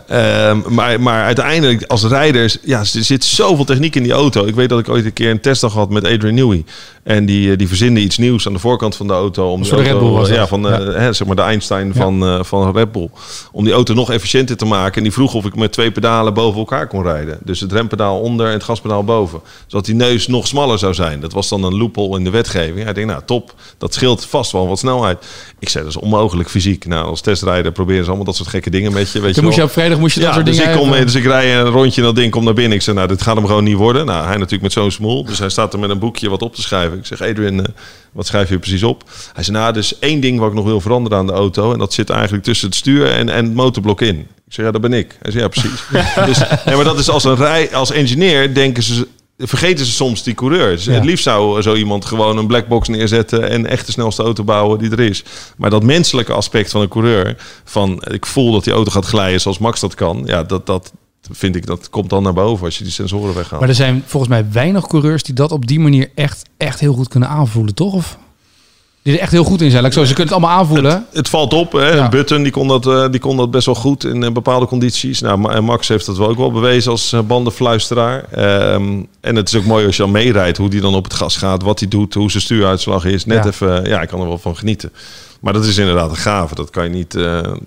Ehm, maar, maar uiteindelijk, als rijders, ja, er zit zoveel techniek in die auto. Ik weet dat ik ooit een keer een testdag had met Adrian Newey. En die, eh, die verzinde iets nieuws aan de voorkant van de auto. Om
Voor de
die
Red Bull was
ja,
dat.
van eh, Hè, zeg maar de Einstein van, eh, van Red Bull. Om die auto nog efficiënter te maken. En die vroeg of ik met twee pedalen boven elkaar kon rijden. Dus het rempedaal onder en het gaspedaal boven. Zodat die neus nog smaller zou zijn. Dat was dan een loophole in de wetgeving. Hij denkt, nou top, dat scheelt vast wel wat snelheid. Ik zei, dat is onmogelijk fysiek. Nou, als testrijder proberen ze allemaal dat soort gekke dingen met je. Weet je
moest je op vrijdag moest je dat
Ja,
soort
dus
dingen
ik, kom,
hebben.
dus ik rij een rondje en dat ding komt naar binnen. Ik zeg, nou, dit gaat hem gewoon niet worden. Nou, hij natuurlijk met zo'n smoel. Dus hij staat er met een boekje wat op te schrijven. Ik zeg, Adrian, eh, wat schrijf je precies op? Hij zei, nou, is één ding wat ik nog wil veranderen aan de auto. En dat zit eigenlijk tussen het stuur en, en het motorblok in. Ik zeg, ja, dat ben ik. Hij zei, ja, precies. dus, nee, maar dat is als een rij, als engineer denken ze... Vergeten ze soms die coureurs.
Ja.
Het liefst zou zo iemand gewoon een blackbox neerzetten en echt de snelste auto bouwen die er is. Maar dat menselijke aspect van een coureur, van ik voel dat die auto gaat glijden zoals Max dat kan, ja, dat, dat vind ik, dat komt dan naar boven als je die sensoren weghaalt.
Maar er zijn volgens mij weinig coureurs die dat op die manier echt, echt heel goed kunnen aanvoelen, toch? Of die er echt heel goed in zijn. Ik zo, ze kunnen het allemaal aanvoelen.
Het valt op. Hè?
Ja.
Button die kon, dat, eh, die kon dat best wel goed in eh, bepaalde condities. Nou, Max heeft dat wel ook wel bewezen als eh, bandenfluisteraar. Ehm, en het is ook mooi als je dan meerijdt hoe die dan op het gas gaat, wat hij doet, hoe zijn stuuruitslag is. Net
Ja.
even, ja, ik kan er wel van genieten. Maar dat is inderdaad een gave. Dat kan je niet, dat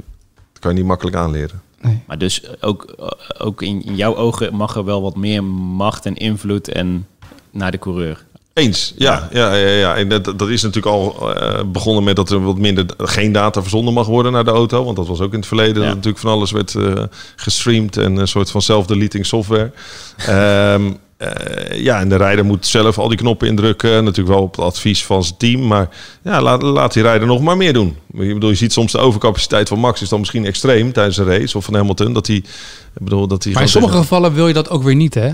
kan je niet makkelijk aanleren.
Maar dus ook, ook in, in jouw ogen mag er wel wat meer macht en invloed en naar de coureur.
Eens, ja. ja, ja, ja. En dat, dat is natuurlijk al eh, begonnen met dat er wat minder geen data verzonden mag worden naar de auto. Want dat was ook in het verleden.
Ja.
Dat natuurlijk van alles werd eh, gestreamd en een soort van self-deleting software. Ehm, eh, ja, en de rijder moet zelf al die knoppen indrukken. Natuurlijk wel op het advies van zijn team. Maar ja, laat, laat die rijder nog maar meer doen. Ik bedoel, je ziet soms de overcapaciteit van Max is dan misschien extreem tijdens een race. Of van Hamilton. Dat hij, ik bedoel, dat hij
Maar in sommige gevallen wil je dat ook weer niet, hè?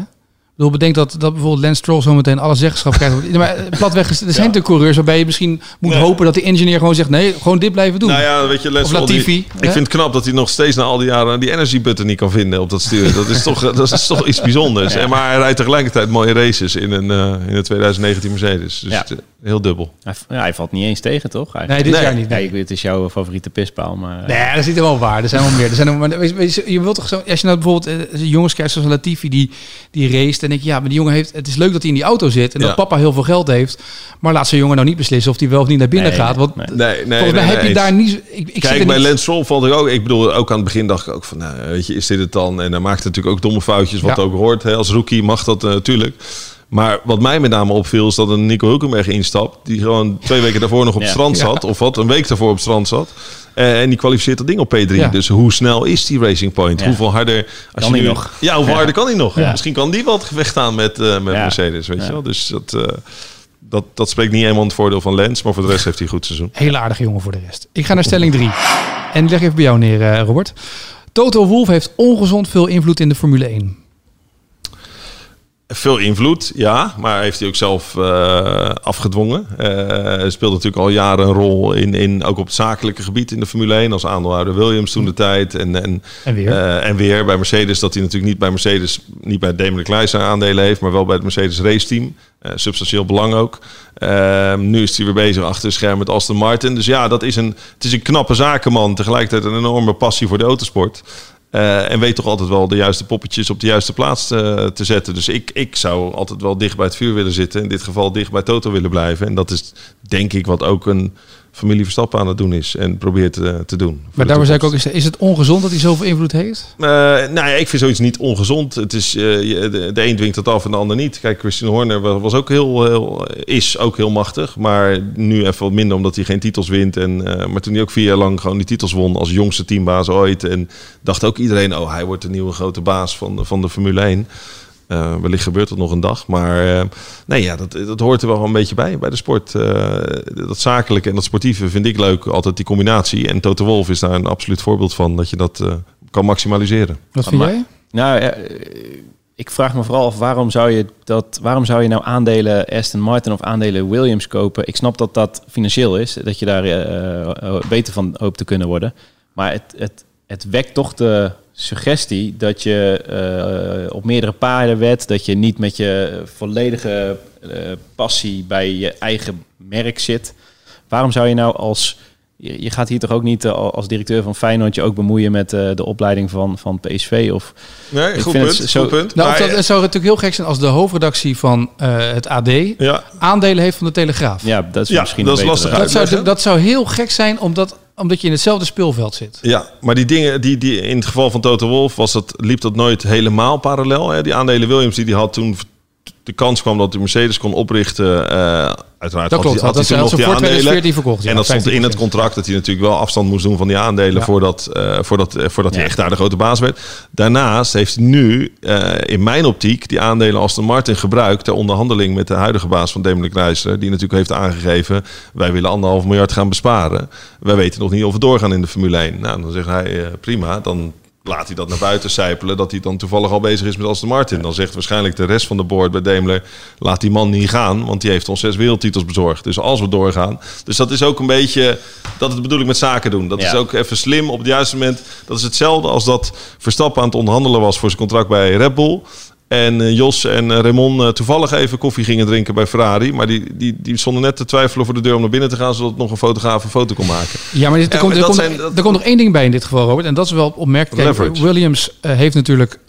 Ik bedoel, bedenk dat, dat bijvoorbeeld Lance Stroll zometeen alle zeggenschap krijgt. Maar eh, platweg, is- er zijn de coureurs waarbij je misschien moet
Nee.
hopen dat de engineer gewoon zegt... nee, gewoon dit blijven doen.
Nou ja, weet je,
Of
Stroll, die-
Latifi,
ik vind het knap dat hij nog steeds na al die jaren die energy button niet kan vinden op dat stuur. Dat is toch, dat is toch iets bijzonders. En maar hij rijdt tegelijkertijd mooie races in een, eh, in een 2019 Mercedes. Dus
Ja.
het, eh, heel dubbel.
Hij, ja, hij valt niet eens tegen, toch?
nee,
Eigenlijk?
dit
Nee.
jaar niet.
Ja,
Nee.
ik weet, het is jouw favoriete pispaal, maar...
Nee, dat zit er wel waar. Er zijn wel meer. Er zijn er, maar je- wilt toch zo, als je nou bijvoorbeeld eh, jongens kijkt zoals Latifi die die race, dan denk je ja, maar die jongen heeft. Het is leuk dat hij in die auto zit en
Ja.
dat papa heel veel geld heeft, maar laat zijn jongen nou niet beslissen of hij wel of niet naar binnen
Nee,
gaat. Want
nee.
Nee, nee,
volgens mij
nee,
heb je daar niet. Ik, ik
Kijk, bij
niet-
Lance Stroll vond ik ook... Ik bedoel, ook aan het begin dacht ik ook van... Nou, weet je, is dit het dan? En hij maakte natuurlijk ook domme foutjes, wat
Ja.
ook hoort. Hè. Als rookie mag dat eh, natuurlijk. Maar wat mij met name opviel... is dat een Nico Hulkenberg instapt... die gewoon twee weken daarvoor nog op het
Ja.
strand
Ja.
zat. Of wat, een week daarvoor op het strand zat. Eh, en die kwalificeert dat ding op P3.
Ja.
Dus hoe snel is die Racing Point?
Ja.
Hoeveel harder... Als
Kan
je
hij
nu,
nog?
Ja, hoeveel
Ja.
harder kan hij nog? Misschien kan die wel het gevecht aan met, eh, met. Mercedes, weet je wel. Dus dat, eh, dat, dat spreekt niet helemaal het voordeel van Lens. Maar voor de rest heeft hij een goed seizoen.
Hele aardige jongen voor de rest. Ik ga naar stelling 3. En leg even bij jou neer, Robert. Toto Wolff heeft ongezond veel invloed in de Formule 1.
Veel invloed, ja, maar heeft hij ook zelf eh, afgedwongen. Eh, Hij speelt natuurlijk al jaren een rol in, in, ook op het zakelijke gebied in de Formule 1 als aandeelhouder Williams toen de tijd. En, en,
En weer.
eh, en weer bij Mercedes, dat hij natuurlijk niet bij Mercedes, niet bij Damon Leclerc zijn aandelen heeft, maar wel bij het Mercedes race team. Eh, substantieel belang ook. Eh, nu is hij weer bezig achter het scherm met Aston Martin. Dus ja, dat is een, het is een knappe zakenman, tegelijkertijd een enorme passie voor de autosport. Eh, en weet toch altijd wel de juiste poppetjes op de juiste plaats eh, te zetten. Dus ik, ik zou altijd wel dicht bij het vuur willen zitten. In dit geval dicht bij Toto willen blijven. En dat is denk ik wat ook een familie Verstappen aan het doen is. En probeert eh, te doen.
Maar daarvoor zei ik ook, is, is het ongezond dat hij zoveel invloed heeft?
Eh, nou ja, ik vind zoiets niet ongezond. Het is, eh, de, de een dwingt het af en de ander niet. Kijk, Christian Horner wa- was ook heel, heel, is ook heel machtig. Maar nu even wat minder omdat hij geen titels wint. En, maar toen hij ook vier jaar lang gewoon die titels won als jongste teambaas ooit. En dacht ook iedereen, oh hij wordt de nieuwe grote baas van, van de Formule 1. Eh, wellicht gebeurt dat nog een dag. Maar eh, nee, ja, dat, dat hoort er wel een beetje bij, bij de sport. Eh, dat zakelijke en dat sportieve vind ik leuk. Altijd die combinatie. En Toto Wolff is daar een absoluut voorbeeld van. Dat je dat eh, kan maximaliseren.
Wat vind jij?
Nou, ik vraag me vooral af waarom zou je dat, waarom zou je nou aandelen Aston Martin of aandelen Williams kopen? Ik snap dat dat financieel is, dat je daar beter van hoopt te kunnen worden. Maar het, het, het wekt toch de suggestie dat je eh, op meerdere paarden wet, dat je niet met je volledige eh, passie bij je eigen merk zit. Waarom zou je nou als je, je gaat hier toch ook niet eh, als directeur van Feyenoord je ook bemoeien met eh, de opleiding van, van PSV of
Nee,
Ik
goed
vind
punt.
het zo-
goed punt.
Nou,
Maar,
dat, het zou natuurlijk heel gek zijn als de hoofdredactie van eh, het AD
ja,
aandelen heeft van de Telegraaf.
Ja, dat is
Ja,
misschien
dat
een
is lastig
dat, zou, dat zou heel gek zijn omdat, omdat je in hetzelfde speelveld zit.
Ja, maar die dingen, die, die, in het geval van Toto Wolf was dat, liep dat nooit helemaal parallel. Hè? Die aandelen Williams die die had toen de kans kwam dat hij Mercedes kon oprichten. eh uiteraard
Dat
had,
klopt.
hij, had
dat
hij toen nog die aandelen.
2014 verkocht. ja,
en dat stond in het
15%.
contract dat hij natuurlijk wel afstand moest doen van die aandelen
Ja.
voordat, eh, voordat, eh, voordat hij echt daar de grote baas werd. Daarnaast heeft hij nu in mijn optiek die aandelen Aston Martin gebruikt ter onderhandeling met de huidige baas van Demelijk Chrysler, die natuurlijk heeft aangegeven wij willen anderhalf miljard gaan besparen. Wij weten nog niet of we doorgaan in de Formule 1. Nou, dan zegt hij prima, dan laat hij dat naar buiten sijpelen dat hij dan toevallig al bezig is met Aston Martin. Dan zegt waarschijnlijk de rest van de board bij Daimler, laat die man niet gaan, want die heeft ons zes wereldtitels bezorgd. Dus als we doorgaan. Dus dat is ook een beetje, dat het bedoel ik met zaken doen. Dat
Ja.
is ook even slim op het juiste moment. Dat is hetzelfde als dat Verstappen aan het onderhandelen was voor zijn contract bij Red Bull. En eh, Jos en eh, Raymond eh, toevallig even koffie gingen drinken bij Ferrari. Maar die, die, die stonden net te twijfelen voor de deur om naar binnen te gaan... zodat nog een fotograaf een foto kon maken.
Ja, maar dit- er,
Ja,
komt, er, komt,
zijn- dat-
er komt nog één ding bij in dit geval, Robert. En dat is wel opmerkelijk. Kijk. Williams heeft natuurlijk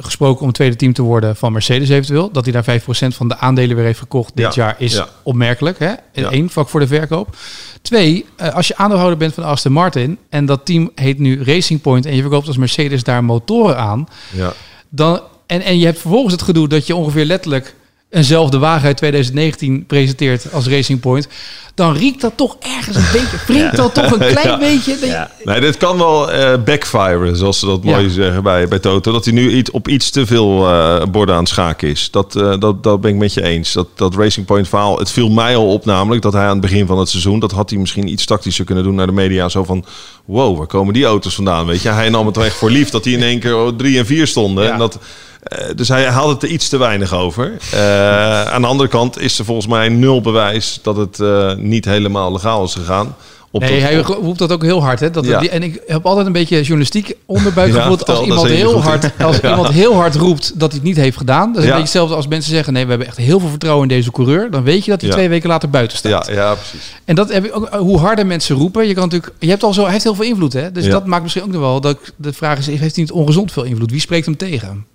gesproken om tweede team te worden van Mercedes eventueel. Dat hij daar 5% van de aandelen weer heeft gekocht dit
Ja,
jaar is
ja.
opmerkelijk. Hè? Eén, vlak voor de verkoop. Twee, als je aandeelhouder bent van Aston Martin en dat team heet nu Racing Point en je verkoopt als Mercedes daar motoren aan,
Ja.
dan, en, en je hebt vervolgens het gedoe dat je ongeveer letterlijk eenzelfde wagen uit 2019 presenteert als Racing Point, dan riekt dat toch ergens een beetje, wringt dat toch een klein
Ja.
beetje.
Ja.
Nee, dit kan wel eh backfiren, zoals ze dat
Ja.
mooi zeggen bij, bij Toto. Dat hij nu iets, op iets te veel eh, borden aan het schaken is. Dat, eh, dat, dat ben ik met je eens. Dat, dat Racing Point verhaal, het viel mij al op namelijk dat hij aan het begin van het seizoen, dat had hij misschien iets tactischer kunnen doen naar de media. Zo van, wow, waar komen die auto's vandaan? Weet je, hij nam het er echt voor lief dat die in één keer drie en vier stonden.
Ja.
En dat, eh, dus hij haalde het er iets te weinig over. Eh, aan de andere kant is er volgens mij nul bewijs dat het eh, niet helemaal legaal is gegaan. Op
Nee,
dat-
hij roept dat ook heel hard. Hè? Dat
Ja.
die, en ik heb altijd een beetje journalistiek onderbuik
Ja,
als iemand heel hard, als iemand heel hard roept dat hij het niet heeft gedaan. Dat is een beetje hetzelfde als mensen zeggen: nee, we hebben echt heel veel vertrouwen in deze coureur. Dan weet je dat hij twee weken later buiten staat.
ja, ja, precies.
En dat heb ik ook, hoe harder mensen roepen. Je kan natuurlijk, je hebt al zo, hij heeft heel veel invloed, hè? Dus dat maakt misschien ook nog wel. Dat de vraag is: heeft hij niet ongezond veel invloed? Wie spreekt hem tegen?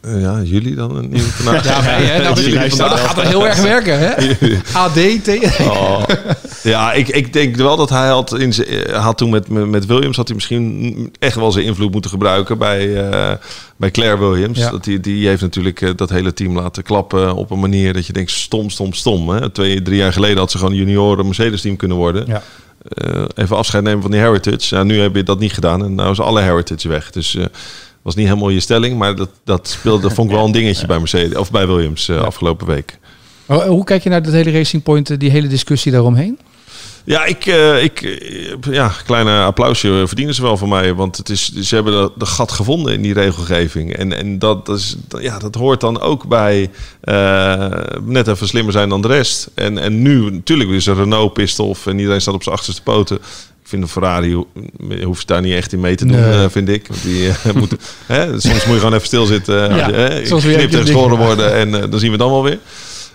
Eh, ja, jullie dan een nieuwe vandaag?
Ja, wij, hè? Nou,
Jullie
nou, dat gaat er heel erg werken, hè? AD tegen.
Oh. Ja, ik, ik denk wel dat hij had, in zijn- eh, had toen met, met Williams had hij misschien echt wel zijn invloed moeten gebruiken bij, eh, bij Claire Williams.
Ja.
Dat die, die heeft natuurlijk dat hele team laten klappen op een manier dat je denkt stom, stom, stom. Hè? Twee, drie jaar geleden had ze gewoon een junioren Mercedes team kunnen worden.
Ja.
Even afscheid nemen van die heritage. Ja, nu heb je dat niet gedaan en nou is alle heritage weg. Dus was niet helemaal je stelling, maar dat, dat speelde, dat vond ik wel een dingetje bij Mercedes of bij Williams eh, afgelopen week.
Oh, Hoe kijk je naar dat hele Racing Point, eh, die hele discussie daaromheen?
Ja, ik, eh, ik, eh, ja, kleine applausje verdienen ze wel van mij. Want het is, ze hebben de, gat gevonden in die regelgeving. En, en dat, dat, is, ja, dat hoort dan ook bij eh, net even slimmer zijn dan de rest. En, en nu, natuurlijk is er Renault pistof en iedereen staat op zijn achterste poten. Vind een Ferrari ho- hoeft daar niet echt in mee te doen,
Nee.
eh, vind ik. Want die, eh, moet, hè, soms moet je gewoon even stilzitten.
Ja,
als je, hè,
soms weer
knipt en geschoren worden en dan zien we het dan wel weer.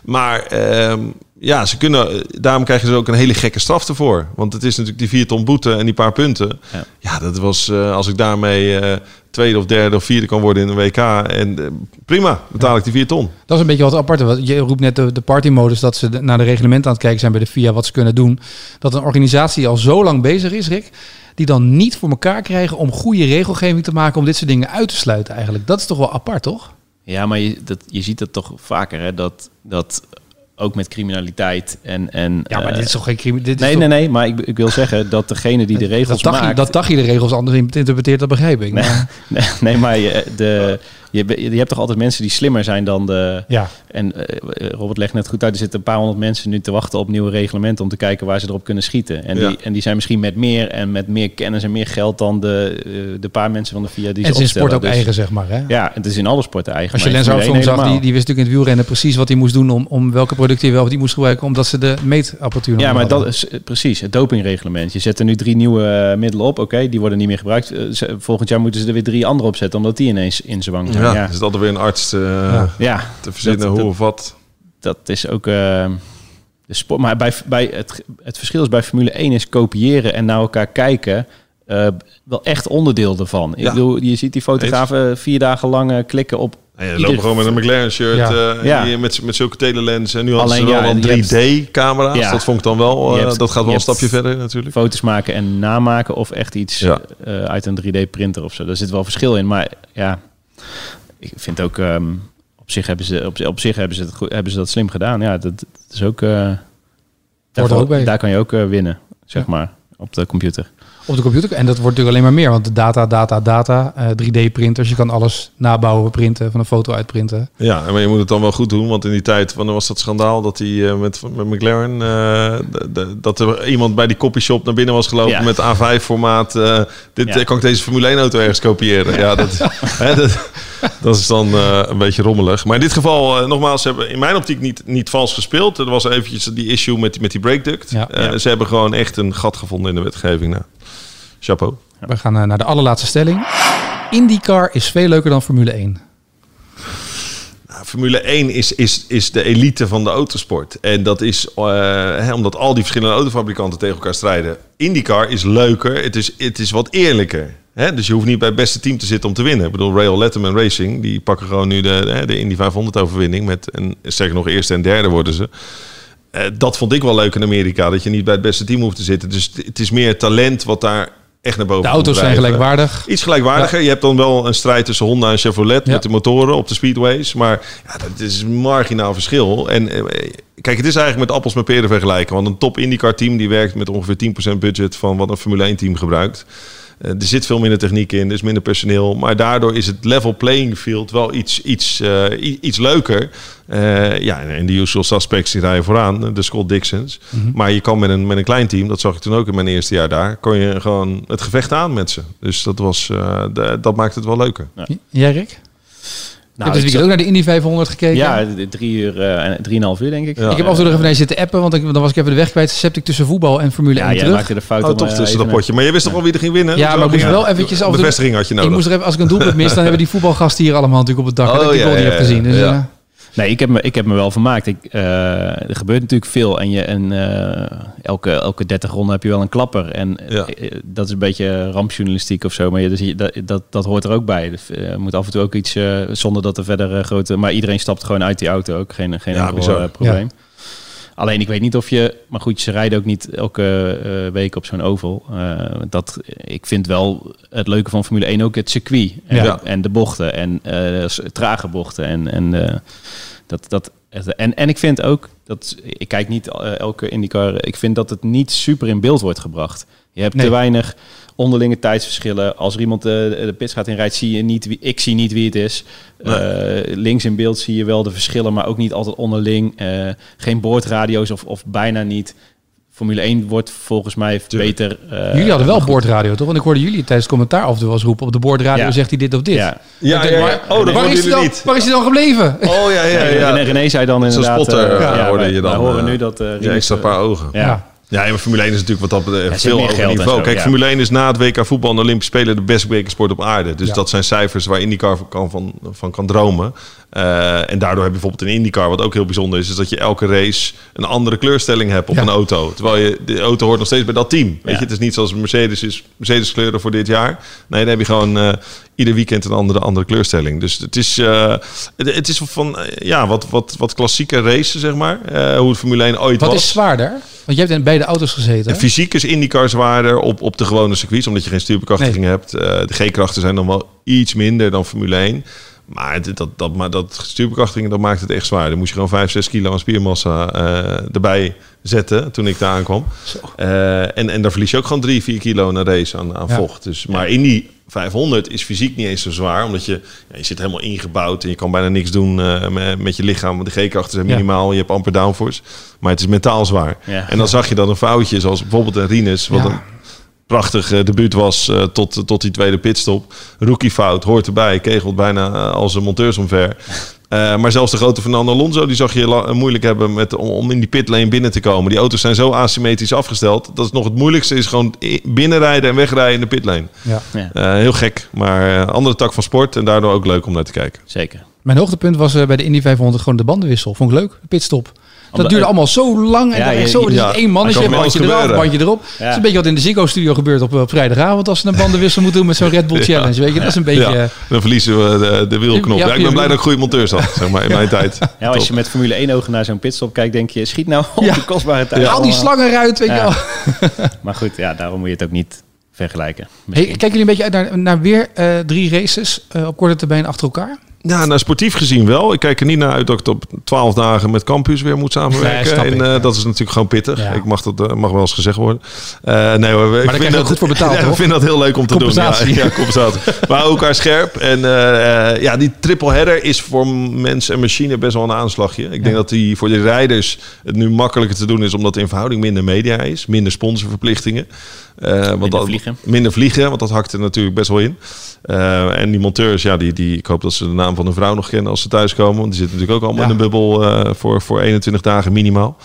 Maar ehm, ja, ze kunnen, daarom krijgen ze ook een hele gekke straf ervoor. Want het is natuurlijk die vier ton boete en die paar punten.
Ja.
Ja, dat was eh, als ik daarmee eh, tweede of derde of vierde kan worden in een WK. En eh, prima, betaal ik die vier ton.
Dat is een beetje wat apart. Want Je roept net de, de partymodus dat ze de- naar de reglementen aan het kijken zijn bij de FIA wat ze kunnen doen. Dat een organisatie al zo lang bezig is, Rick, die dan niet voor elkaar krijgen om goede regelgeving te maken om dit soort dingen uit te sluiten eigenlijk. Dat is toch wel apart, toch?
Ja, maar je, dat, je ziet dat toch vaker, hè? Dat, dat ook met criminaliteit en... en
Ja, maar
eh,
dit is toch geen is
Nee,
toch-
nee, nee, maar ik, ik wil zeggen dat degene die de regels
dat
maakt...
dat Tachi de regels anders interpreteert, dat begrijp ik.
Nee,
Maar,
nee, nee, maar je, de, Je, je hebt toch altijd mensen die slimmer zijn dan de...
Ja.
En eh, Robert legt net goed uit, er zitten een paar honderd mensen nu te wachten op nieuwe reglementen om te kijken waar ze erop kunnen schieten. En,
Ja.
die, en die zijn misschien met meer en met meer kennis en meer geld dan de, eh, de paar mensen van de VIA die
En het
ze
is in sport ook.
Dus-
eigen, zeg maar. Hè?
Ja, het is in alle sporten eigen.
Als je Lens Armstrong
1
zag, die, die wist natuurlijk in het wielrennen precies wat hij moest doen om, om welke producten hij wel of niet moest gebruiken, omdat ze de meetapparatuur
Ja, maar
hadden.
dat is eh, precies het dopingreglement. Je zet er nu drie nieuwe eh, middelen op. Oké, die worden niet meer gebruikt. Eh, volgend jaar moeten ze er weer drie andere opzetten, omdat die ineens in zwang zijn.
Ja,
Ja,
er zit altijd weer een arts te,
Ja.
ja.
te verzinnen
Dat-
hoe
dat-
of wat.
dat is ook eh, de sport. Maar bij, bij het, het verschil is bij Formule 1 is kopiëren en naar elkaar kijken. eh, wel echt onderdeel ervan. Ik
Ja.
bedoel, je ziet die fotografen vier dagen lang eh, klikken op.
En je
Ieder-
loopt gewoon met een McLaren shirt
Ja.
eh,
Ja.
die- met, met zulke telelens. En nu hadden
Alleen,
ze wel
ja, hebt-
3D-camera's.
Ja.
Dat vond ik dan wel, eh,
hebt-
dat gaat wel een stapje verder natuurlijk.
Foto's maken en namaken of echt iets
Ja.
eh, uit een 3D-printer of zo. Daar zit wel verschil in. Maar ja, ik vind ook ehm, op zich hebben ze, op, op zich hebben ze, het hebben ze dat slim gedaan. Ja, dat, dat is ook.
bij.
daar kan je ook eh, winnen, zeg
Ja.
maar, op de computer.
Op de computer. En dat wordt natuurlijk alleen maar meer, want de data, data, data, eh, 3D-printers. Je kan alles nabouwen, printen, van een foto uitprinten.
Ja, maar je moet het dan wel goed doen. Want in die tijd, wanneer was dat schandaal dat hij eh, met, met McLaren... eh, de- de- dat er iemand bij die copyshop naar binnen was gelopen
Ja.
met A5-formaat. eh dit
Ja.
eh, kan ik deze Formule 1-auto ergens kopiëren. Ja, dat, hè, dat, dat is dan eh, een beetje rommelig. Maar in dit geval, eh, nogmaals, ze hebben in mijn optiek niet, niet vals gespeeld. Er was eventjes die issue met, die- met die breakduct.
Ja.
Eh,
Ja.
Ze hebben gewoon echt een gat gevonden in de wetgeving. Nou, chapeau.
We gaan eh, naar de allerlaatste stelling. IndyCar is veel leuker dan Formule 1.
Nou, Formule 1 is, is, is de elite van de autosport. En dat is eh, hè, omdat al die verschillende autofabrikanten tegen elkaar strijden. IndyCar is leuker, het is, het is wat eerlijker. Hè? Dus je hoeft niet bij het beste team te zitten om te winnen. Ik bedoel, Rail Letterman Racing, die pakken gewoon nu de, hè, de Indy 500 overwinning. Met, en sterker nog, eerste en derde worden ze. Eh, dat vond ik wel leuk in Amerika, dat je niet bij het beste team hoeft te zitten. Dus het is meer talent wat daar echt naar boven
De auto's zijn gelijkwaardig.
Iets gelijkwaardiger. Je hebt dan wel een strijd tussen Honda en Chevrolet
Ja.
met de motoren op de speedways. Maar ja, dat is een marginaal verschil. En eh, kijk, het is eigenlijk met appels met peren vergelijken. Want een top IndyCar team die werkt met ongeveer 10% budget van wat een Formule 1 team gebruikt. Eh, er zit veel minder techniek in, er is minder personeel. Maar daardoor is het level playing field wel iets, iets, eh, iets leuker. Eh, ja, en de usual suspects die rijden vooraan, de Scott Dixons. Maar je kan met een, met een klein team, dat zag ik toen ook in mijn eerste jaar daar, kon je gewoon het gevecht aan met ze. Dus dat, was, eh, de- dat maakt het wel leuker.
Jij, Rick? Dit
ik
weekend ook naar de Indy 500 gekeken.
Ja, drie uur eh, en drieënhalf uur denk ik.
Ja.
ik heb af en toe nog even zitten appen, want ik, dan was ik even de weg kwijt. Septic tussen voetbal en Formule
Ja,
1
jij
terug.
maakte de fout
Oh, toch
eh,
tussen dat potje. Maar je wist toch wel wie er ging winnen?
Ja, maar ik moest wel eventjes af en
Een
toe-
bevestiging had je
Ik
nodig.
moest er even, als ik een doelpunt mis, dan hebben die voetbalgasten hier allemaal natuurlijk op het dak.
Oh,
dat ik die
ja,
goal niet
ja,
heb gezien. Dus,
ja.
Nee, ik heb me, ik heb me wel vermaakt. Ik, eh, er gebeurt natuurlijk veel. En, je, en eh, elke, elke 30 ronden heb je wel een klapper. En eh,
Ja.
dat is een beetje rampjournalistiek of zo. Maar je, dus je- dat, dat, dat hoort er ook bij. Dus, Er moet af en toe ook iets, eh, zonder dat er verder grote... Maar iedereen stapt gewoon uit die auto ook. Geen, geen
Ja,
enkel probleem. Alleen ik weet niet of je... Maar goed, ze rijden ook niet elke eh, week op zo'n oval. Eh, dat, ik vind wel het leuke van Formule 1 ook het circuit. En,
Ja.
en de bochten. En eh, trage bochten. En, en dat, dat, en, en ik vind ook, dat ik kijk niet elke IndyCar, ik vind dat het niet super in beeld wordt gebracht. Je hebt
Nee.
te weinig onderlinge tijdsverschillen. Als er iemand de, de pits gaat inrijdt, zie je niet wie, ik zie niet wie het is. Eh, links in beeld zie je wel de verschillen, maar ook niet altijd onderling. Eh, geen boordradio's of, of bijna niet. Formule 1 wordt volgens mij
Tuurlijk.
beter. eh,
jullie hadden wel boordradio, toch? Want ik hoorde jullie tijdens het commentaar af en toe eens roepen. Op de boordradio
Ja.
zegt hij dit of dit.
Ja.
Ja, ja, ja. Oh, dat
waar, is hij
jullie
dan,
niet.
waar is hij dan gebleven?
Oh ja, ja,
En
ja.
René zei dan
Zo'n
inderdaad...
spotter,
eh,
ja, hoorde
wij-
je dan,
wij horen
eh,
nu dat... eh,
Ja,
Rinus,
extra
eh,
paar ogen.
Ja.
Ja, en Formule 1 is natuurlijk wat dat betreft
Ja,
veel hoger niveau.
zo,
Kijk,
ja.
Formule 1 is na het WK voetbal en de Olympische Spelen de beste wekensport op aarde. Dus
Ja.
dat zijn cijfers waar IndyCar van kan, van, van kan dromen. Eh, en daardoor heb je bijvoorbeeld in IndyCar, wat ook heel bijzonder is, is dat je elke race een andere kleurstelling hebt op
Ja.
een auto. Terwijl je, de auto hoort nog steeds bij dat team. Weet
Ja.
je, het is niet zoals Mercedes is, Mercedes kleuren voor dit jaar. Nee, dan heb je gewoon eh, ieder weekend een andere, andere kleurstelling. Dus het is, eh, het, het is van, ja, wat, wat, wat klassieke racen, zeg maar. Hoe het Formule 1 ooit
Wat
was.
is zwaarder? Want je hebt in beide auto's gezeten.
En fysiek is IndyCar zwaarder op, op de gewone circuits, omdat je geen stuurbekrachtiging hebt. De G-krachten zijn dan wel iets minder dan Formule 1. Maar het- dat, dat, maar dat stuurbekrachtiging, dat maakt het echt zwaar. Dan moest je gewoon 5, 6 kilo aan spiermassa eh, erbij zetten toen ik daar aankwam. Eh, en, en daar verlies je ook gewoon 3, 4 kilo na race aan, aan
Ja.
vocht. Dus, maar in die 500 is fysiek niet eens zo zwaar. Omdat je, ja, je zit helemaal ingebouwd en je kan bijna niks doen eh, met, met je lichaam. Want de G-krachten zijn
Ja.
minimaal. Je hebt amper downforce. Maar het is mentaal zwaar.
Ja.
En dan zag je dan een foutje, zoals bijvoorbeeld een Rinus. Wat een prachtig eh, debuut was eh, tot, tot die tweede pitstop. Rookie fout, hoort erbij. Kegelt bijna eh, als een monteurs omver. Eh, maar zelfs de grote Fernando Alonso, die zag je moeilijk hebben met, om, om in die pitlane binnen te komen. Die auto's zijn zo asymmetrisch afgesteld. Dat is nog het moeilijkste, is gewoon binnenrijden en wegrijden in de pitlane.
Ja.
Ja,
Eh, heel gek, maar eh, andere tak van sport en daardoor ook leuk om naar te kijken.
zeker.
Mijn hoogtepunt was eh, bij de Indy 500 gewoon de bandenwissel. Vond ik leuk, de pitstop. Dat duurde allemaal zo lang. En
Ja,
zo, is
ja,
één mannetje, bandje
gebeuren.
bandje erop. Dat is een beetje wat in de Ziggo-studio gebeurt op, op vrijdagavond als ze een bandenwissel moeten doen met zo'n Red Bull Challenge. Weet je, dat is een beetje...
Ja, dan verliezen we de, de wielknop.
Ja,
Ja, ik ben blij dat ik goede monteurs had, zeg maar, in mijn tijd.
Ja, als je met Formule 1 ogen naar zo'n pitstop kijkt, denk je, schiet nou op
Ja.
de kostbare tijd.
al die slangen eruit, weet je wel.
Maar goed, ja, daarom moet je het ook niet vergelijken.
Hey, kijken jullie een beetje uit naar, naar weer eh, drie races eh, op korte termijn achter elkaar?
Ja, nou, sportief gezien wel. Ik kijk er niet naar uit dat ik op 12 dagen met Campus weer moet samenwerken. en eh, dat is natuurlijk gewoon pittig.
Ja.
Ik mag dat eh, mag wel eens gezegd worden. Eh, nee hoor, ik vind dat
goed voor betaald?
Ik vind dat heel leuk om te doen. Ja, ja compensatie. maar ook elkaar scherp. En ja, die triple header is voor mens en machine best wel een aanslagje. Ik denk dat die voor de rijders het nu makkelijker te doen is, omdat in verhouding minder media is, minder sponsorverplichtingen. Eh, dat,
vliegen.
Minder vliegen, want dat hakt er natuurlijk best wel in. Eh, en die monteurs, ja, die, die, ik hoop dat ze de naam van hun vrouw nog kennen als ze thuiskomen. Want die zitten natuurlijk ook allemaal
Ja.
in een bubbel eh, voor, voor 21 dagen minimaal.